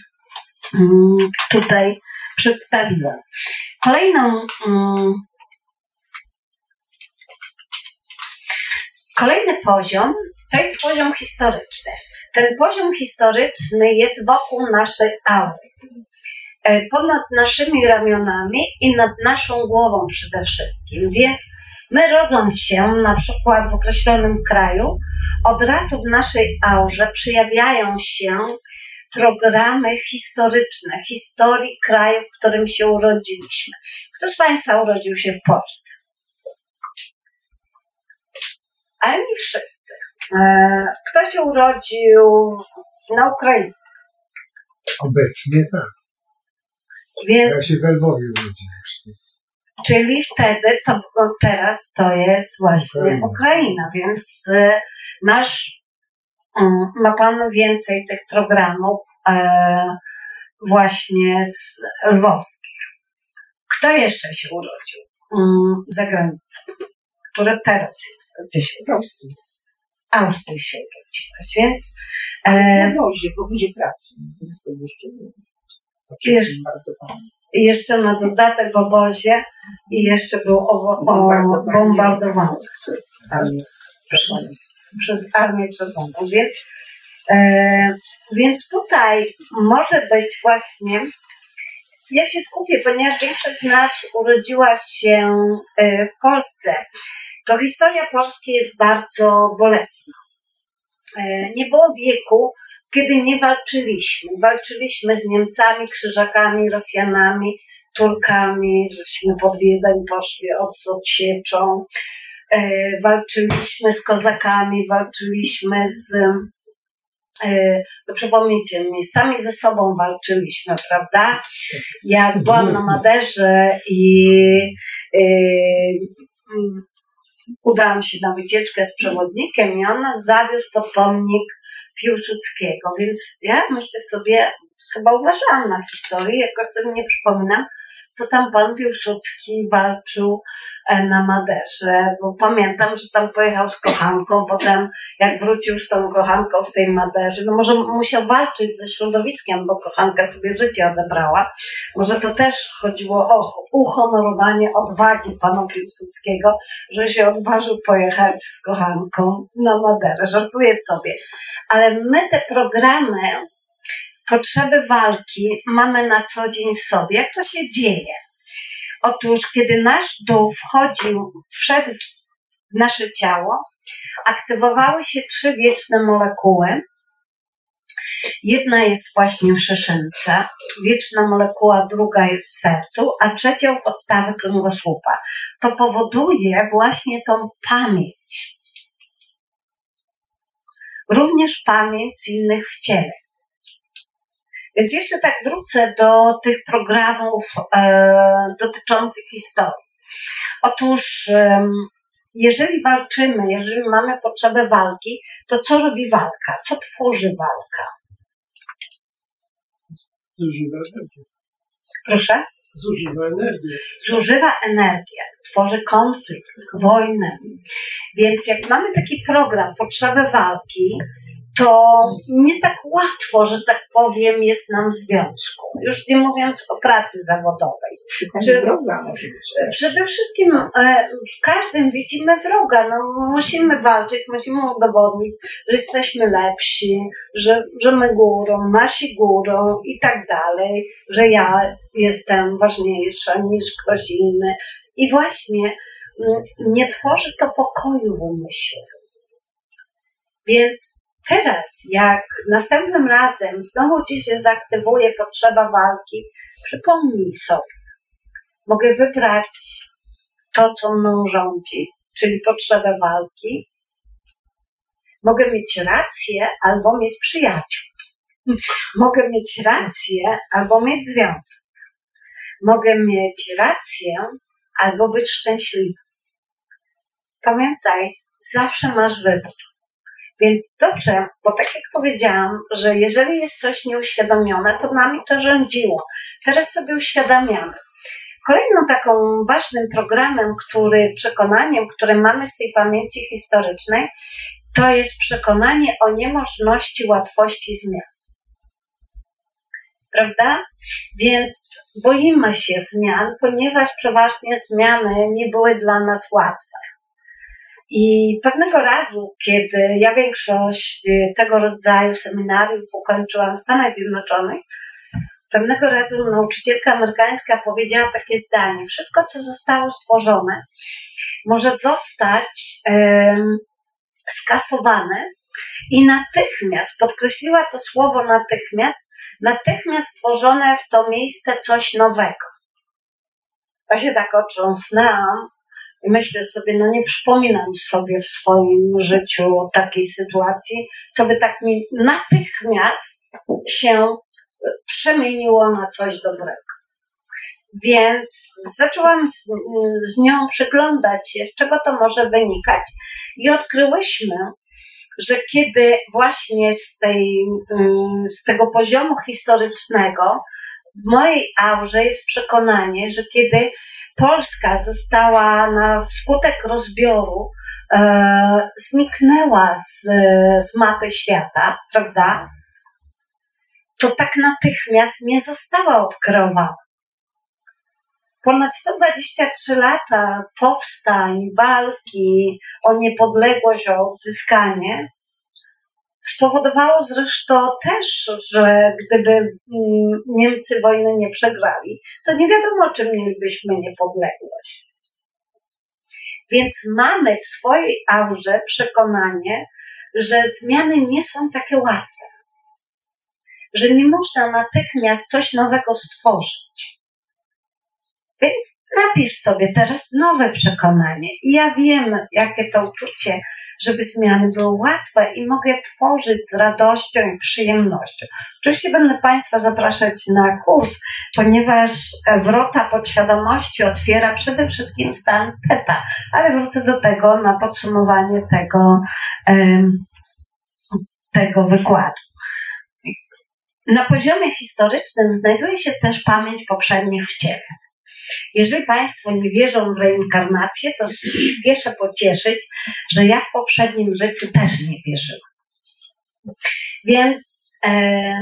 tutaj przedstawiłam. Kolejną mm, Kolejny poziom to jest poziom historyczny. Ten poziom historyczny jest wokół naszej aury. E, Ponad naszymi ramionami i nad naszą głową przede wszystkim. Więc my rodząc się na przykład w określonym kraju, od razu w naszej aurze przejawiają się programy historyczne, historii kraju, w którym się urodziliśmy. Kto z Państwa urodził się w Polsce? ale nie wszyscy. E, Kto się urodził na Ukrainie, Obecnie tak. więc, Ja się w Lwowie urodziłem. czyli wtedy, to teraz to jest właśnie Ukraina. Ukraina, więc e, masz, mm, ma Pan więcej tych programów e, właśnie z lwowskich. Kto jeszcze się urodził mm, za granicą? Które teraz jest? Gdzie się W Austrii. Austrii się urodziłeś, więc e, W obozie, w obozie pracy. Jest to jeszcze jeszcze na dodatek w obozie i jeszcze był o, bombardowany przez armię. Czerwoną. przez Armię Czerwoną. Więc, e, więc tutaj może być właśnie, ja się skupię, ponieważ większość z nas urodziła się e, w Polsce, to historia Polski jest bardzo bolesna. E, nie było wieku, kiedy nie walczyliśmy. Walczyliśmy z Niemcami, Krzyżakami, Rosjanami, Turkami, żeśmy pod Wiedeń poszli od odsieczą. E, walczyliśmy z kozakami, walczyliśmy z. E, no przypomnijcie mi, sami ze sobą walczyliśmy, prawda? Jak byłam na Maderze i udałam się na wycieczkę z przewodnikiem i on zawiózł pod pomnik Piłsudskiego, więc ja myślę sobie, chyba uważałam na historię, jakoś sobie nie przypominam, co tam pan Piłsudski walczył e, na Maderze, bo pamiętam, że tam pojechał z kochanką, potem jak wrócił z tą kochanką z tej Maderzy, no może musiał walczyć ze środowiskiem, bo kochanka sobie życie odebrała. Może to też chodziło o uhonorowanie odwagi pana Piłsudskiego, że się odważył pojechać z kochanką na Maderę. Żartuję sobie. Ale my te programy potrzeby walki mamy na co dzień w sobie. Jak to się dzieje? Otóż, kiedy nasz dół wchodził, wszedł w nasze ciało, aktywowały się trzy wieczne molekuły. Jedna jest właśnie w szyszynce, wieczna molekuła, druga jest w sercu, a trzecia u podstawy kręgosłupa. To powoduje właśnie tą pamięć. Również pamięć z innych w ciele. Więc jeszcze tak wrócę do tych programów e, dotyczących historii. Otóż, e, jeżeli walczymy, jeżeli mamy potrzebę walki, to co robi walka? Co tworzy walka? Zużywa energię. Proszę? Zużywa energię. Zużywa energię, tworzy konflikt, wojnę. Więc jak mamy taki program potrzeby walki, to nie tak łatwo, że tak powiem, jest nam w związku. Już nie mówiąc o pracy zawodowej. Czy- wroga może być. Przede wszystkim e, w każdym widzimy wroga. No, musimy walczyć, musimy udowodnić, że jesteśmy lepsi, że, że my górą, nasi górą i tak dalej, że ja jestem ważniejsza niż ktoś inny. I właśnie mm, nie tworzy to pokoju w umyśle. Więc teraz, jak następnym razem znowu ci się zaktywuje potrzeba walki, przypomnij sobie, mogę wybrać to, co mną rządzi, czyli potrzebę walki. Mogę mieć rację albo mieć przyjaciół. Mogę mieć rację albo mieć związek. Mogę mieć rację albo być szczęśliwy. Pamiętaj, zawsze masz wybór. Więc dobrze, bo tak jak powiedziałam, że jeżeli jest coś nieuświadomione, to nami to rządziło. Teraz sobie uświadamiamy. Kolejną taką ważnym programem, który, przekonaniem, które mamy z tej pamięci historycznej, to jest przekonanie o niemożności łatwości zmian. Prawda? Więc boimy się zmian, ponieważ przeważnie zmiany nie były dla nas łatwe. I pewnego razu, kiedy ja większość y, tego rodzaju seminariów ukończyłam w Stanach Zjednoczonych, pewnego razu nauczycielka amerykańska powiedziała takie zdanie: Wszystko, co zostało stworzone, może zostać skasowane i natychmiast, podkreśliła to słowo natychmiast, natychmiast stworzone w to miejsce coś nowego. Ja się tak otrząsnęłam myślę sobie, no nie przypominam sobie w swoim życiu takiej sytuacji, co by tak mi natychmiast się przemieniło na coś dobrego. Więc zaczęłam z, z nią przyglądać się, z czego to może wynikać, i odkryłyśmy, że kiedy właśnie z, tej, mm, z tego poziomu historycznego w mojej aurze jest przekonanie, że kiedy Polska została na wskutek rozbioru e, zniknęła z, z mapy świata, prawda? To tak natychmiast nie została odkreowana. Ponad 123 lata powstań, walki o niepodległość, o odzyskanie spowodowało zresztą też, że gdyby mm, Niemcy wojny nie przegrali, to nie wiadomo, czy mielibyśmy niepodległość. Więc mamy w swojej aurze przekonanie, że zmiany nie są takie łatwe, że nie można natychmiast coś nowego stworzyć. Więc napisz sobie teraz nowe przekonanie. Ja wiem, jakie to uczucie, żeby zmiany były łatwe i mogę tworzyć z radością i przyjemnością. Oczywiście będę Państwa zapraszać na kurs, ponieważ wrota podświadomości otwiera przede wszystkim stan teta, ale wrócę do tego na podsumowanie tego, tego wykładu. Na poziomie historycznym znajduje się też pamięć poprzednich w ciele. Jeżeli Państwo nie wierzą w reinkarnację, to spieszę pocieszyć, że ja w poprzednim życiu też nie wierzyłam. Więc e,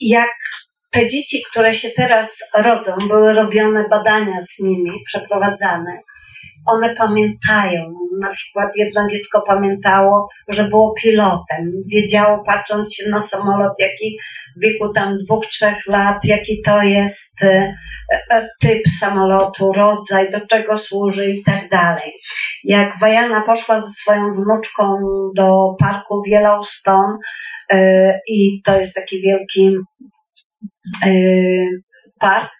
jak te dzieci, które się teraz rodzą, były robione badania z nimi, przeprowadzane one pamiętają. Na przykład jedno dziecko pamiętało, że było pilotem. Wiedziało, patrząc się na samolot, jaki w wieku tam dwóch, trzech lat, jaki to jest e, e, typ samolotu, rodzaj, do czego służy i tak dalej. Jak Wajana poszła ze swoją wnuczką do parku w Yellowstone e, i to jest taki wielki park,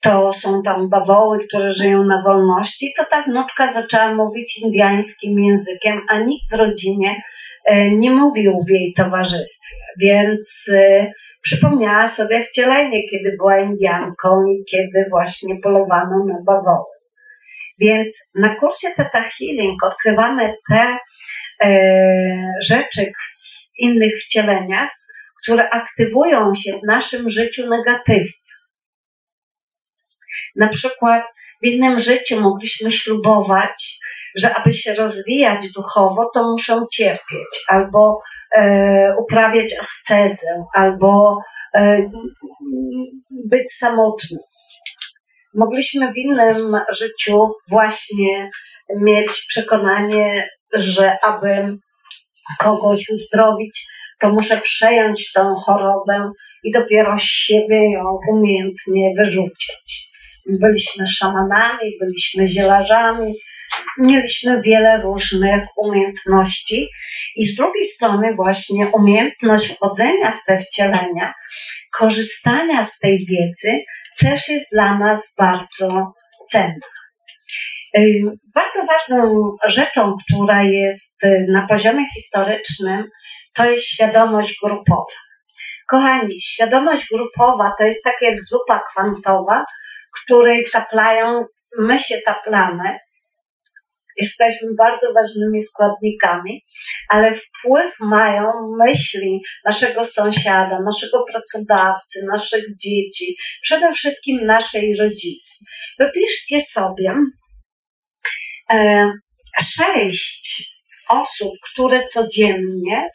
to są tam bawoły, które żyją na wolności, to ta wnuczka zaczęła mówić indiańskim językiem, a nikt w rodzinie e, nie mówił w jej towarzystwie. Więc e, przypomniała sobie wcielenie, kiedy była Indianką i kiedy właśnie polowano na bawoły. Więc na kursie Teta Healing odkrywamy te e, rzeczy w innych wcieleniach, które aktywują się w naszym życiu negatywnie. Na przykład w innym życiu mogliśmy ślubować, że aby się rozwijać duchowo, to muszę cierpieć, albo e, uprawiać ascezę, albo e, być samotnym. Mogliśmy w innym życiu właśnie mieć przekonanie, że aby kogoś uzdrowić, to muszę przejąć tą chorobę i dopiero siebie ją umiejętnie wyrzucić. Byliśmy szamanami, byliśmy zielarzami, mieliśmy wiele różnych umiejętności i z drugiej strony właśnie umiejętność wchodzenia w te wcielenia, korzystania z tej wiedzy też jest dla nas bardzo cenna. Bardzo ważną rzeczą, która jest y, na poziomie historycznym, to jest świadomość grupowa. Kochani, świadomość grupowa to jest tak jak zupa kwantowa, której taplają, my się taplamy, jesteśmy bardzo ważnymi składnikami, ale wpływ mają myśli naszego sąsiada, naszego pracodawcy, naszych dzieci, przede wszystkim naszej rodziny. Wypiszcie sobie e, sześć osób, które codziennie,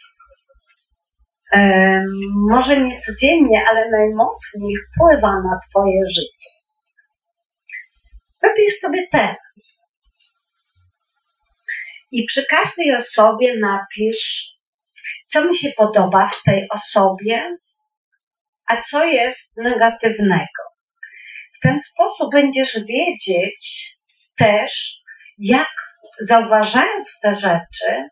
e, może nie codziennie, ale najmocniej wpływa na Twoje życie. Wypisz sobie teraz. I przy każdej osobie napisz, co mi się podoba w tej osobie, a co jest negatywnego. W ten sposób będziesz wiedzieć też, jak zauważając te rzeczy,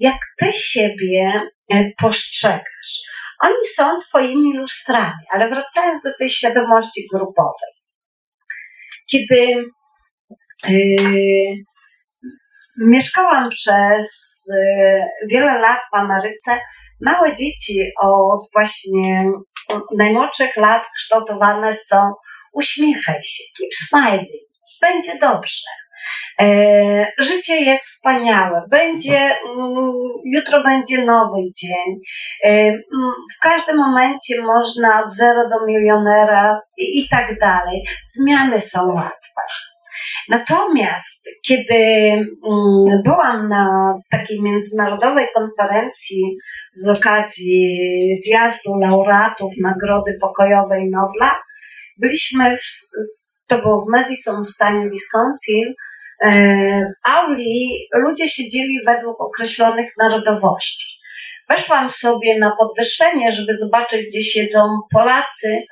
jak ty siebie e, postrzegasz. Oni są twoimi lustrami, ale wracając do tej świadomości grupowej. Kiedy yy, mieszkałam przez yy, wiele lat w Ameryce, małe dzieci od właśnie najmłodszych lat kształtowane są uśmiechaj się, keep smiling, będzie dobrze. E, życie jest wspaniałe. Będzie, mm, jutro będzie nowy dzień. E, mm, w każdym momencie można od zero do milionera i, i tak dalej. Zmiany są łatwe. Natomiast kiedy mm, byłam na takiej międzynarodowej konferencji z okazji zjazdu laureatów Nagrody Pokojowej Nobla, byliśmy w, to było w Madison w stanie Wisconsin, w auli ludzie siedzieli według określonych narodowości. Weszłam sobie na podwyższenie, żeby zobaczyć, gdzie siedzą Polacy.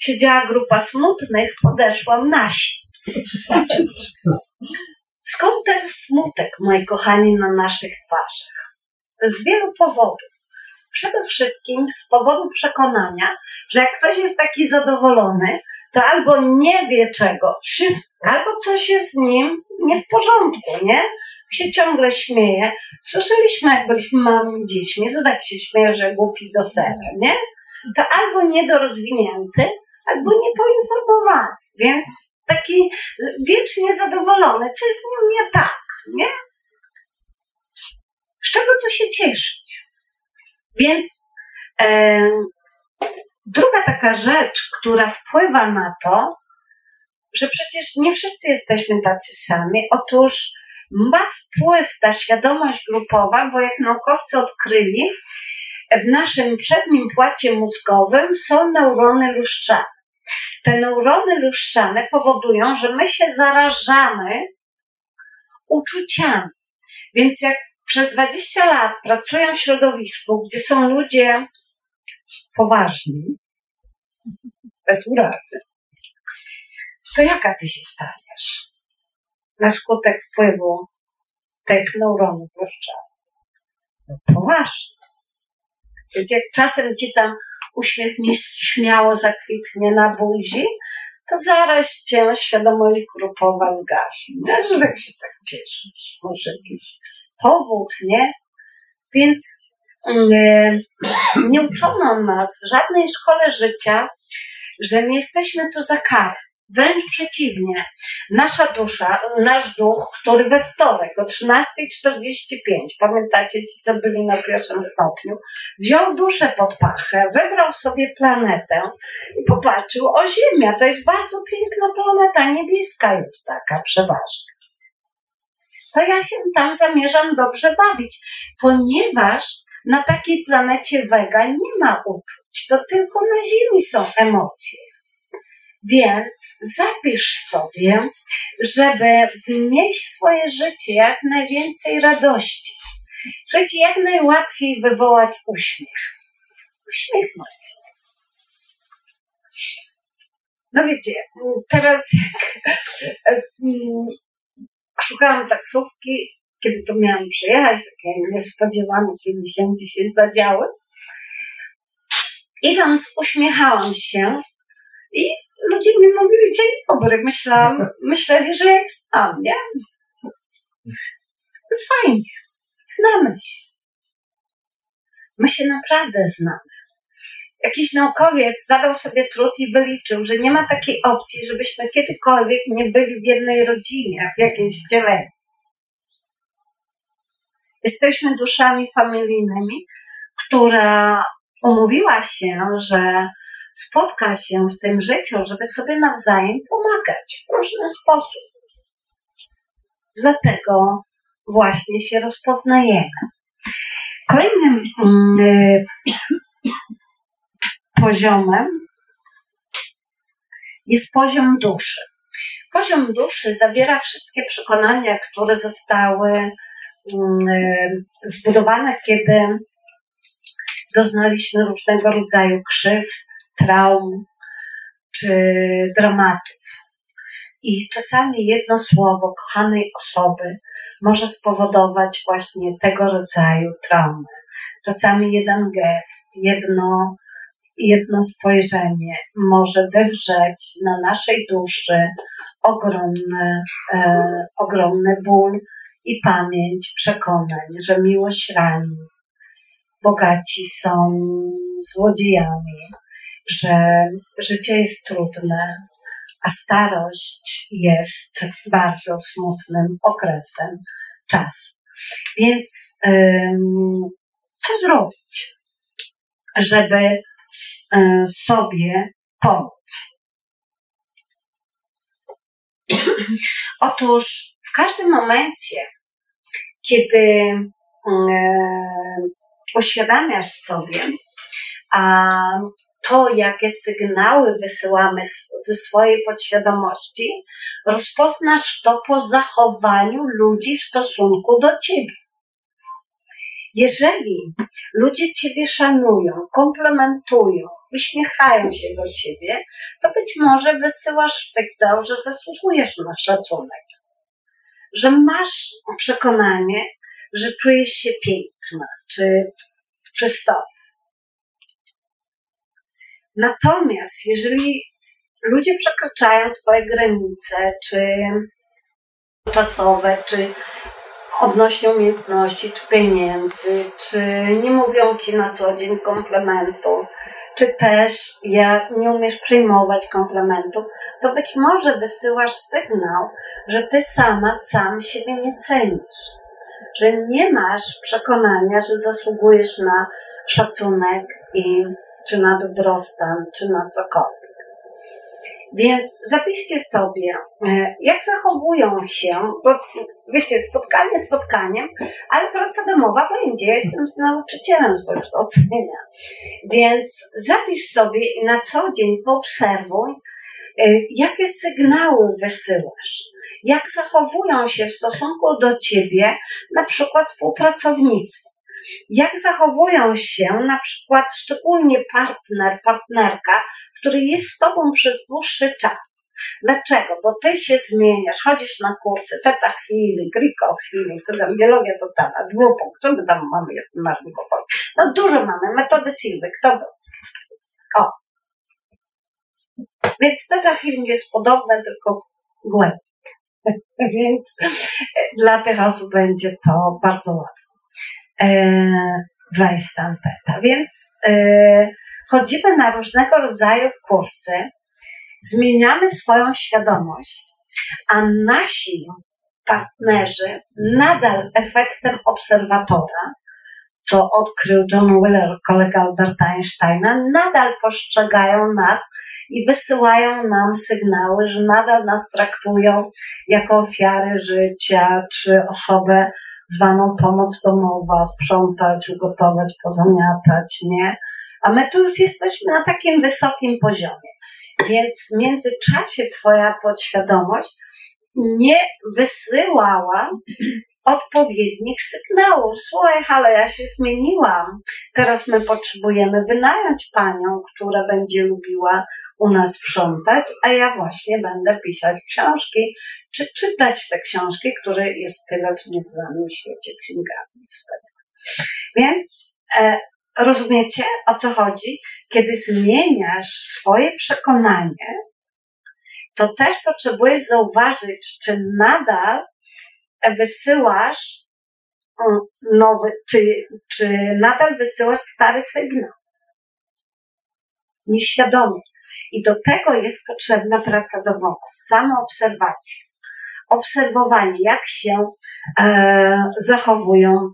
Siedziała grupa smutnych, podeszłam nasi. Skąd ten smutek, moi kochani, na naszych twarzach? Z wielu powodów. Przede wszystkim z powodu przekonania, że jak ktoś jest taki zadowolony, to albo nie wie czegoś, albo coś jest z nim nie w porządku, nie? Się ciągle śmieje. Słyszeliśmy, jak byliśmy małymi dziećmi, tak się śmieje, że głupi do sera, nie? To albo niedorozwinięty, albo niepoinformowany. Więc taki wiecznie zadowolony, co jest z nim nie tak, nie? Z czego tu się cieszyć? Więc druga taka rzecz, która wpływa na to, że przecież nie wszyscy jesteśmy tacy sami. Otóż ma wpływ ta świadomość grupowa, bo jak naukowcy odkryli, w naszym przednim płacie mózgowym są neurony luszczane. Te neurony luszczane powodują, że my się zarażamy uczuciami. Więc jak przez 20 lat pracuję w środowisku, gdzie są ludzie poważni, bez urazy, to jaka ty się staniesz? Na skutek wpływu tych neuronów rozczaru. Poważnie. Więc jak czasem ci tam uśmiech nieśmiało zakwitnie na buzi, to zaraz cię świadomość grupowa zgasi. Że jak się tak cieszysz, może jakiś powód, nie? Więc nie, uczono nas w żadnej szkole życia, że nie jesteśmy tu za karę. Wręcz przeciwnie. Nasza dusza, nasz duch, który we wtorek o 13.45, pamiętacie ci, co byli na pierwszym stopniu, wziął duszę pod pachę, wybrał sobie planetę i popatrzył, o Ziemia, to jest bardzo piękna planeta, niebieska jest taka przeważnie. To ja się tam zamierzam dobrze bawić, ponieważ na takiej planecie Wega nie ma uczuć, to tylko na Ziemi są emocje. Więc zapisz sobie, żeby w swoje życie jak najwięcej radości. Słuchajcie, jak najłatwiej wywołać uśmiech. Uśmiechnąć. No wiecie, teraz jak szukałam taksówki, kiedy to miałam przyjechać, takie niespodziewane się dzisiaj zadziały. Idąc, uśmiechałam się i ludzie mi mówili dzień dobry. Myślałam, myśleli, że jak znam, nie? To jest fajnie. Znamy się. My się naprawdę znamy. Jakiś naukowiec zadał sobie trud i wyliczył, że nie ma takiej opcji, żebyśmy kiedykolwiek nie byli w jednej rodzinie, w jakimś wcieleniu. Jesteśmy duszami familijnymi, która umówiła się, że spotka się w tym życiu, żeby sobie nawzajem pomagać w różny sposób. Dlatego właśnie się rozpoznajemy. Kolejnym mm, poziomem jest poziom duszy. Poziom duszy zawiera wszystkie przekonania, które zostały mm, zbudowane, kiedy doznaliśmy różnego rodzaju krzywd, traum czy dramatów. I czasami jedno słowo kochanej osoby może spowodować właśnie tego rodzaju traumy. Czasami jeden gest, jedno, jedno spojrzenie może wywrzeć na naszej duszy ogromny, e, ogromny ból i pamięć przekonań, że miłość rani, bogaci są złodziejami, że życie jest trudne, a starość jest bardzo smutnym okresem czasu. Więc co zrobić, żeby sobie pomóc? Otóż w każdym momencie, kiedy uświadamiasz sobie, a to, jakie sygnały wysyłamy ze swojej podświadomości, rozpoznasz to po zachowaniu ludzi w stosunku do ciebie. Jeżeli ludzie ciebie szanują, komplementują, uśmiechają się do ciebie, to być może wysyłasz sygnał, że zasługujesz na szacunek, że masz przekonanie, że czujesz się piękna czy przystępna Natomiast jeżeli ludzie przekraczają Twoje granice, czy czasowe, czy odnośnie umiejętności, czy pieniędzy, czy nie mówią Ci na co dzień komplementu, czy też ja nie umiesz przyjmować komplementu, to być może wysyłasz sygnał, że Ty sama, sam siebie nie cenisz. Że nie masz przekonania, że zasługujesz na szacunek i czy na dobrostan, czy na cokolwiek. Więc zapiszcie sobie, e, jak zachowują się, bo wiecie, spotkanie spotkaniem, ale praca domowa będzie. Ja jestem z nauczycielem z wykształcenia. Więc zapisz sobie i na co dzień poobserwuj, Jakie sygnały wysyłasz? Jak zachowują się w stosunku do ciebie na przykład współpracownicy? Jak zachowują się na przykład szczególnie partner, partnerka, który jest z tobą przez dłuższy czas? Dlaczego? Bo ty się zmieniasz, chodzisz na kursy, teta healing, Rico healing, co tam, biologia totalna, dwupunkt, co my tam mamy na? No dużo mamy, metody Silwy, kto był? O. Więc teta healing jest podobne, tylko głębiej. Więc e, dla tych osób będzie to bardzo łatwo e, wejść tam beta. Więc e, chodzimy na różnego rodzaju kursy, zmieniamy swoją świadomość, a nasi partnerzy nadal efektem obserwatora, co odkrył John Wheeler, kolega Alberta Einsteina, nadal postrzegają nas i wysyłają nam sygnały, że nadal nas traktują jako ofiary życia, czy osobę zwaną pomoc domowa, sprzątać, ugotować, pozamiatać, nie? A my tu już jesteśmy na takim wysokim poziomie. Więc w międzyczasie Twoja podświadomość nie wysyłała odpowiednich sygnałów. Słuchaj, ale ja się zmieniłam. Teraz my potrzebujemy wynająć panią, która będzie lubiła u nas sprzątać, a ja właśnie będę pisać książki, czy czytać te książki, które jest tyle w nieznanym świecie księgarni. Więc e, rozumiecie, o co chodzi? Kiedy zmieniasz swoje przekonanie, to też potrzebujesz zauważyć, czy nadal wysyłasz nowy, czy, czy nadal wysyłasz stary sygnał. Nieświadomie. I do tego jest potrzebna praca domowa, samoobserwacja. Obserwowanie, jak się e, zachowują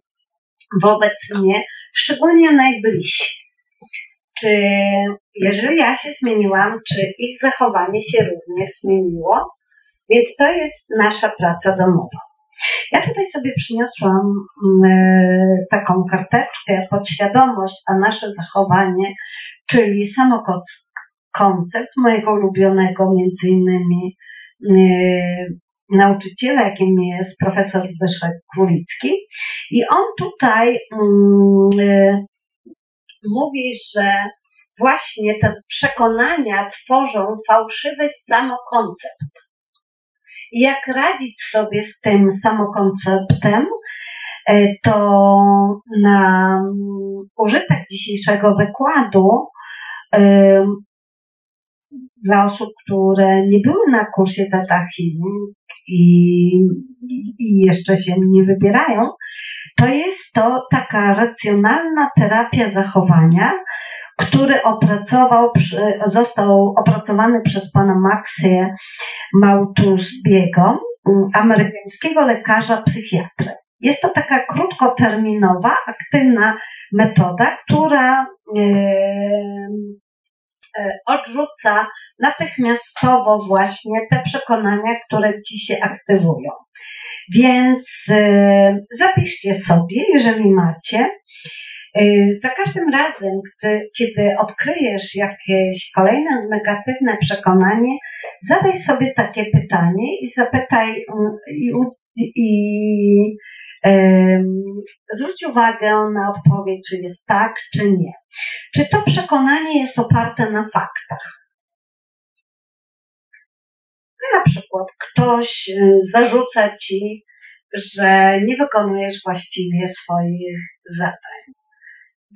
wobec mnie, szczególnie najbliżsi. Czy jeżeli ja się zmieniłam, czy ich zachowanie się również zmieniło? Więc to jest nasza praca domowa. Ja tutaj sobie przyniosłam e, taką karteczkę, podświadomość, a nasze zachowanie, czyli samokoncept mojego ulubionego, między innymi e, nauczyciela, jakim jest profesor Zbyszek Królicki. I on tutaj e, mówi, że właśnie te przekonania tworzą fałszywy samokoncept jak radzić sobie z tym samokonceptem, e, to na użytek dzisiejszego wykładu e, dla osób, które nie były na kursie Data Healing i, i jeszcze się nie wybierają, to jest to taka racjonalna terapia zachowania, który opracował, został opracowany przez pana Maxie Mautusbiego, amerykańskiego lekarza psychiatry. Jest to taka krótkoterminowa, aktywna metoda, która e, e, odrzuca natychmiastowo właśnie te przekonania, które ci się aktywują. Więc e, zapiszcie sobie, jeżeli macie, za każdym razem, gdy, kiedy odkryjesz jakieś kolejne negatywne przekonanie, zadaj sobie takie pytanie i zapytaj mm, i, i zwróć uwagę na odpowiedź, czy jest tak, czy nie. Czy to przekonanie jest oparte na faktach? Na przykład ktoś y, zarzuca ci, że nie wykonujesz właściwie swoich zadań.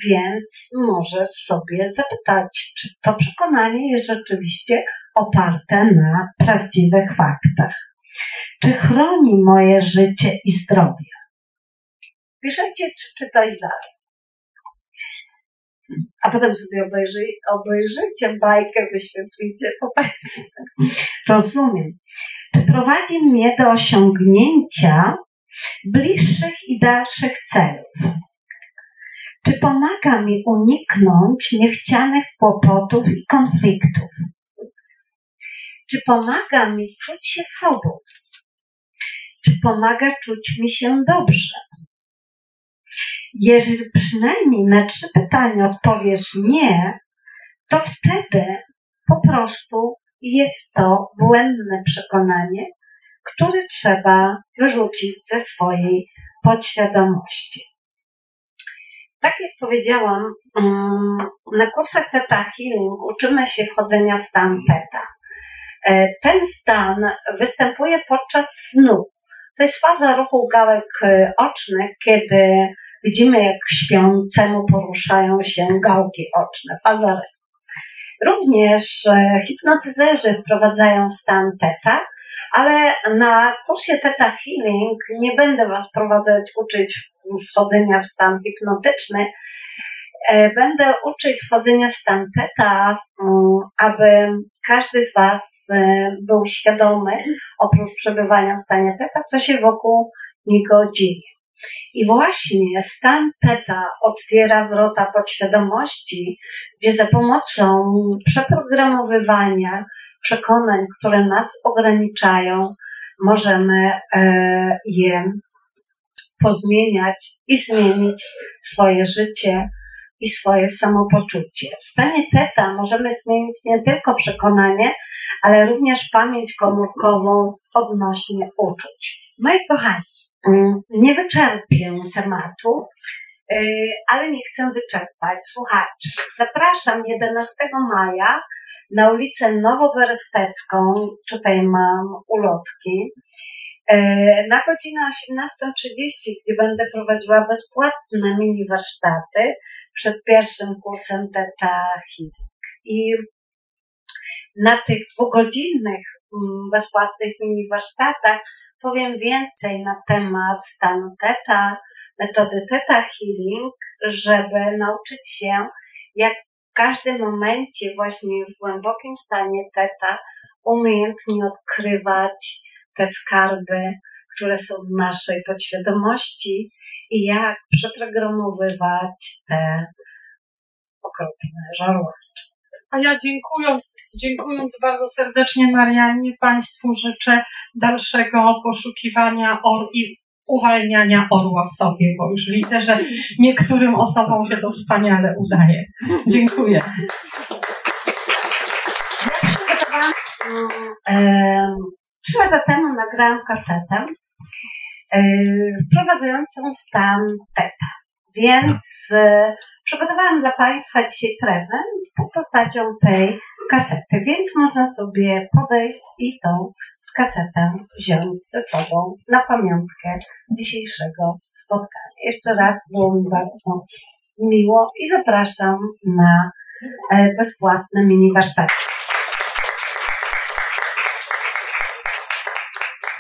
Więc możesz sobie zapytać, czy to przekonanie jest rzeczywiście oparte na prawdziwych faktach. Czy chroni moje życie i zdrowie? Piszecie, czy czytać dalej. A potem sobie obejrzy, obejrzyjcie bajkę, wyświetlicie po prostu. Rozumiem. Czy prowadzi mnie do osiągnięcia bliższych i dalszych celów? Czy pomaga mi uniknąć niechcianych kłopotów i konfliktów? Czy pomaga mi czuć się sobą? Czy pomaga czuć mi się dobrze? Jeżeli przynajmniej na trzy pytania odpowiesz nie, to wtedy po prostu jest to błędne przekonanie, które trzeba wyrzucić ze swojej podświadomości. Tak jak powiedziałam, mm, na kursach Theta Healing uczymy się wchodzenia w stan Theta. E, ten stan występuje podczas snu. To jest faza ruchu gałek e, ocznych, kiedy widzimy, jak śpiącemu poruszają się gałki oczne. Faza REM. Również e, hipnotyzerzy wprowadzają stan Theta, ale na kursie Theta Healing nie będę Was prowadzać, uczyć wchodzenia w stan hipnotyczny. E, będę uczyć wchodzenia w stan Theta, mm, aby każdy z Was e, był świadomy, oprócz przebywania w stanie Theta, co się wokół niego dzieje. I właśnie stan Theta otwiera wrota podświadomości, gdzie za pomocą przeprogramowywania przekonań, które nas ograniczają, możemy e, je pozmieniać i zmienić swoje życie i swoje samopoczucie. W stanie Theta możemy zmienić nie tylko przekonanie, ale również pamięć komórkową odnośnie uczuć. Moi kochani, mm, nie wyczerpię tematu, y, ale nie chcę wyczerpać słuchaczy. Zapraszam 11 maja na ulicę Nowoberestecką, tutaj mam ulotki, na godzinę 18.30, gdzie będę prowadziła bezpłatne mini warsztaty przed pierwszym kursem Theta Healing. I na tych dwugodzinnych mm, bezpłatnych mini warsztatach powiem więcej na temat stanu Theta, metody Theta Healing, żeby nauczyć się, jak w każdym momencie, właśnie w głębokim stanie Theta, umiejętnie odkrywać te skarby, które są w naszej podświadomości i jak przeprogramowywać te okropne żarła. A ja dziękując, dziękując bardzo serdecznie Marianie, Państwu życzę dalszego poszukiwania or i uwalniania orła w sobie, bo już widzę, że niektórym osobom się to wspaniale udaje. Dziękuję. Ja przygotowałam, trzy lata temu nagrałam kasetę e, wprowadzającą stan Theta. Więc e, przygotowałam dla Państwa dzisiaj prezent pod postacią tej kasety, więc można sobie podejść i tą kasetę wziąć ze sobą na pamiątkę dzisiejszego spotkania. Jeszcze raz było mi bardzo miło i zapraszam na e, bezpłatne mini warsztaty.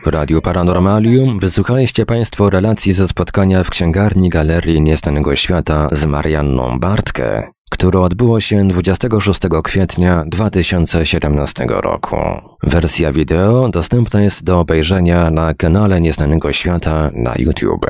W Radiu Paranormalium wysłuchaliście Państwo relacji ze spotkania w księgarni Galerii Niestanego Świata z Marianną Bartkę, które odbyło się 26 kwietnia 2017 roku. Wersja wideo dostępna jest do obejrzenia na kanale Nieznanego Świata na YouTube.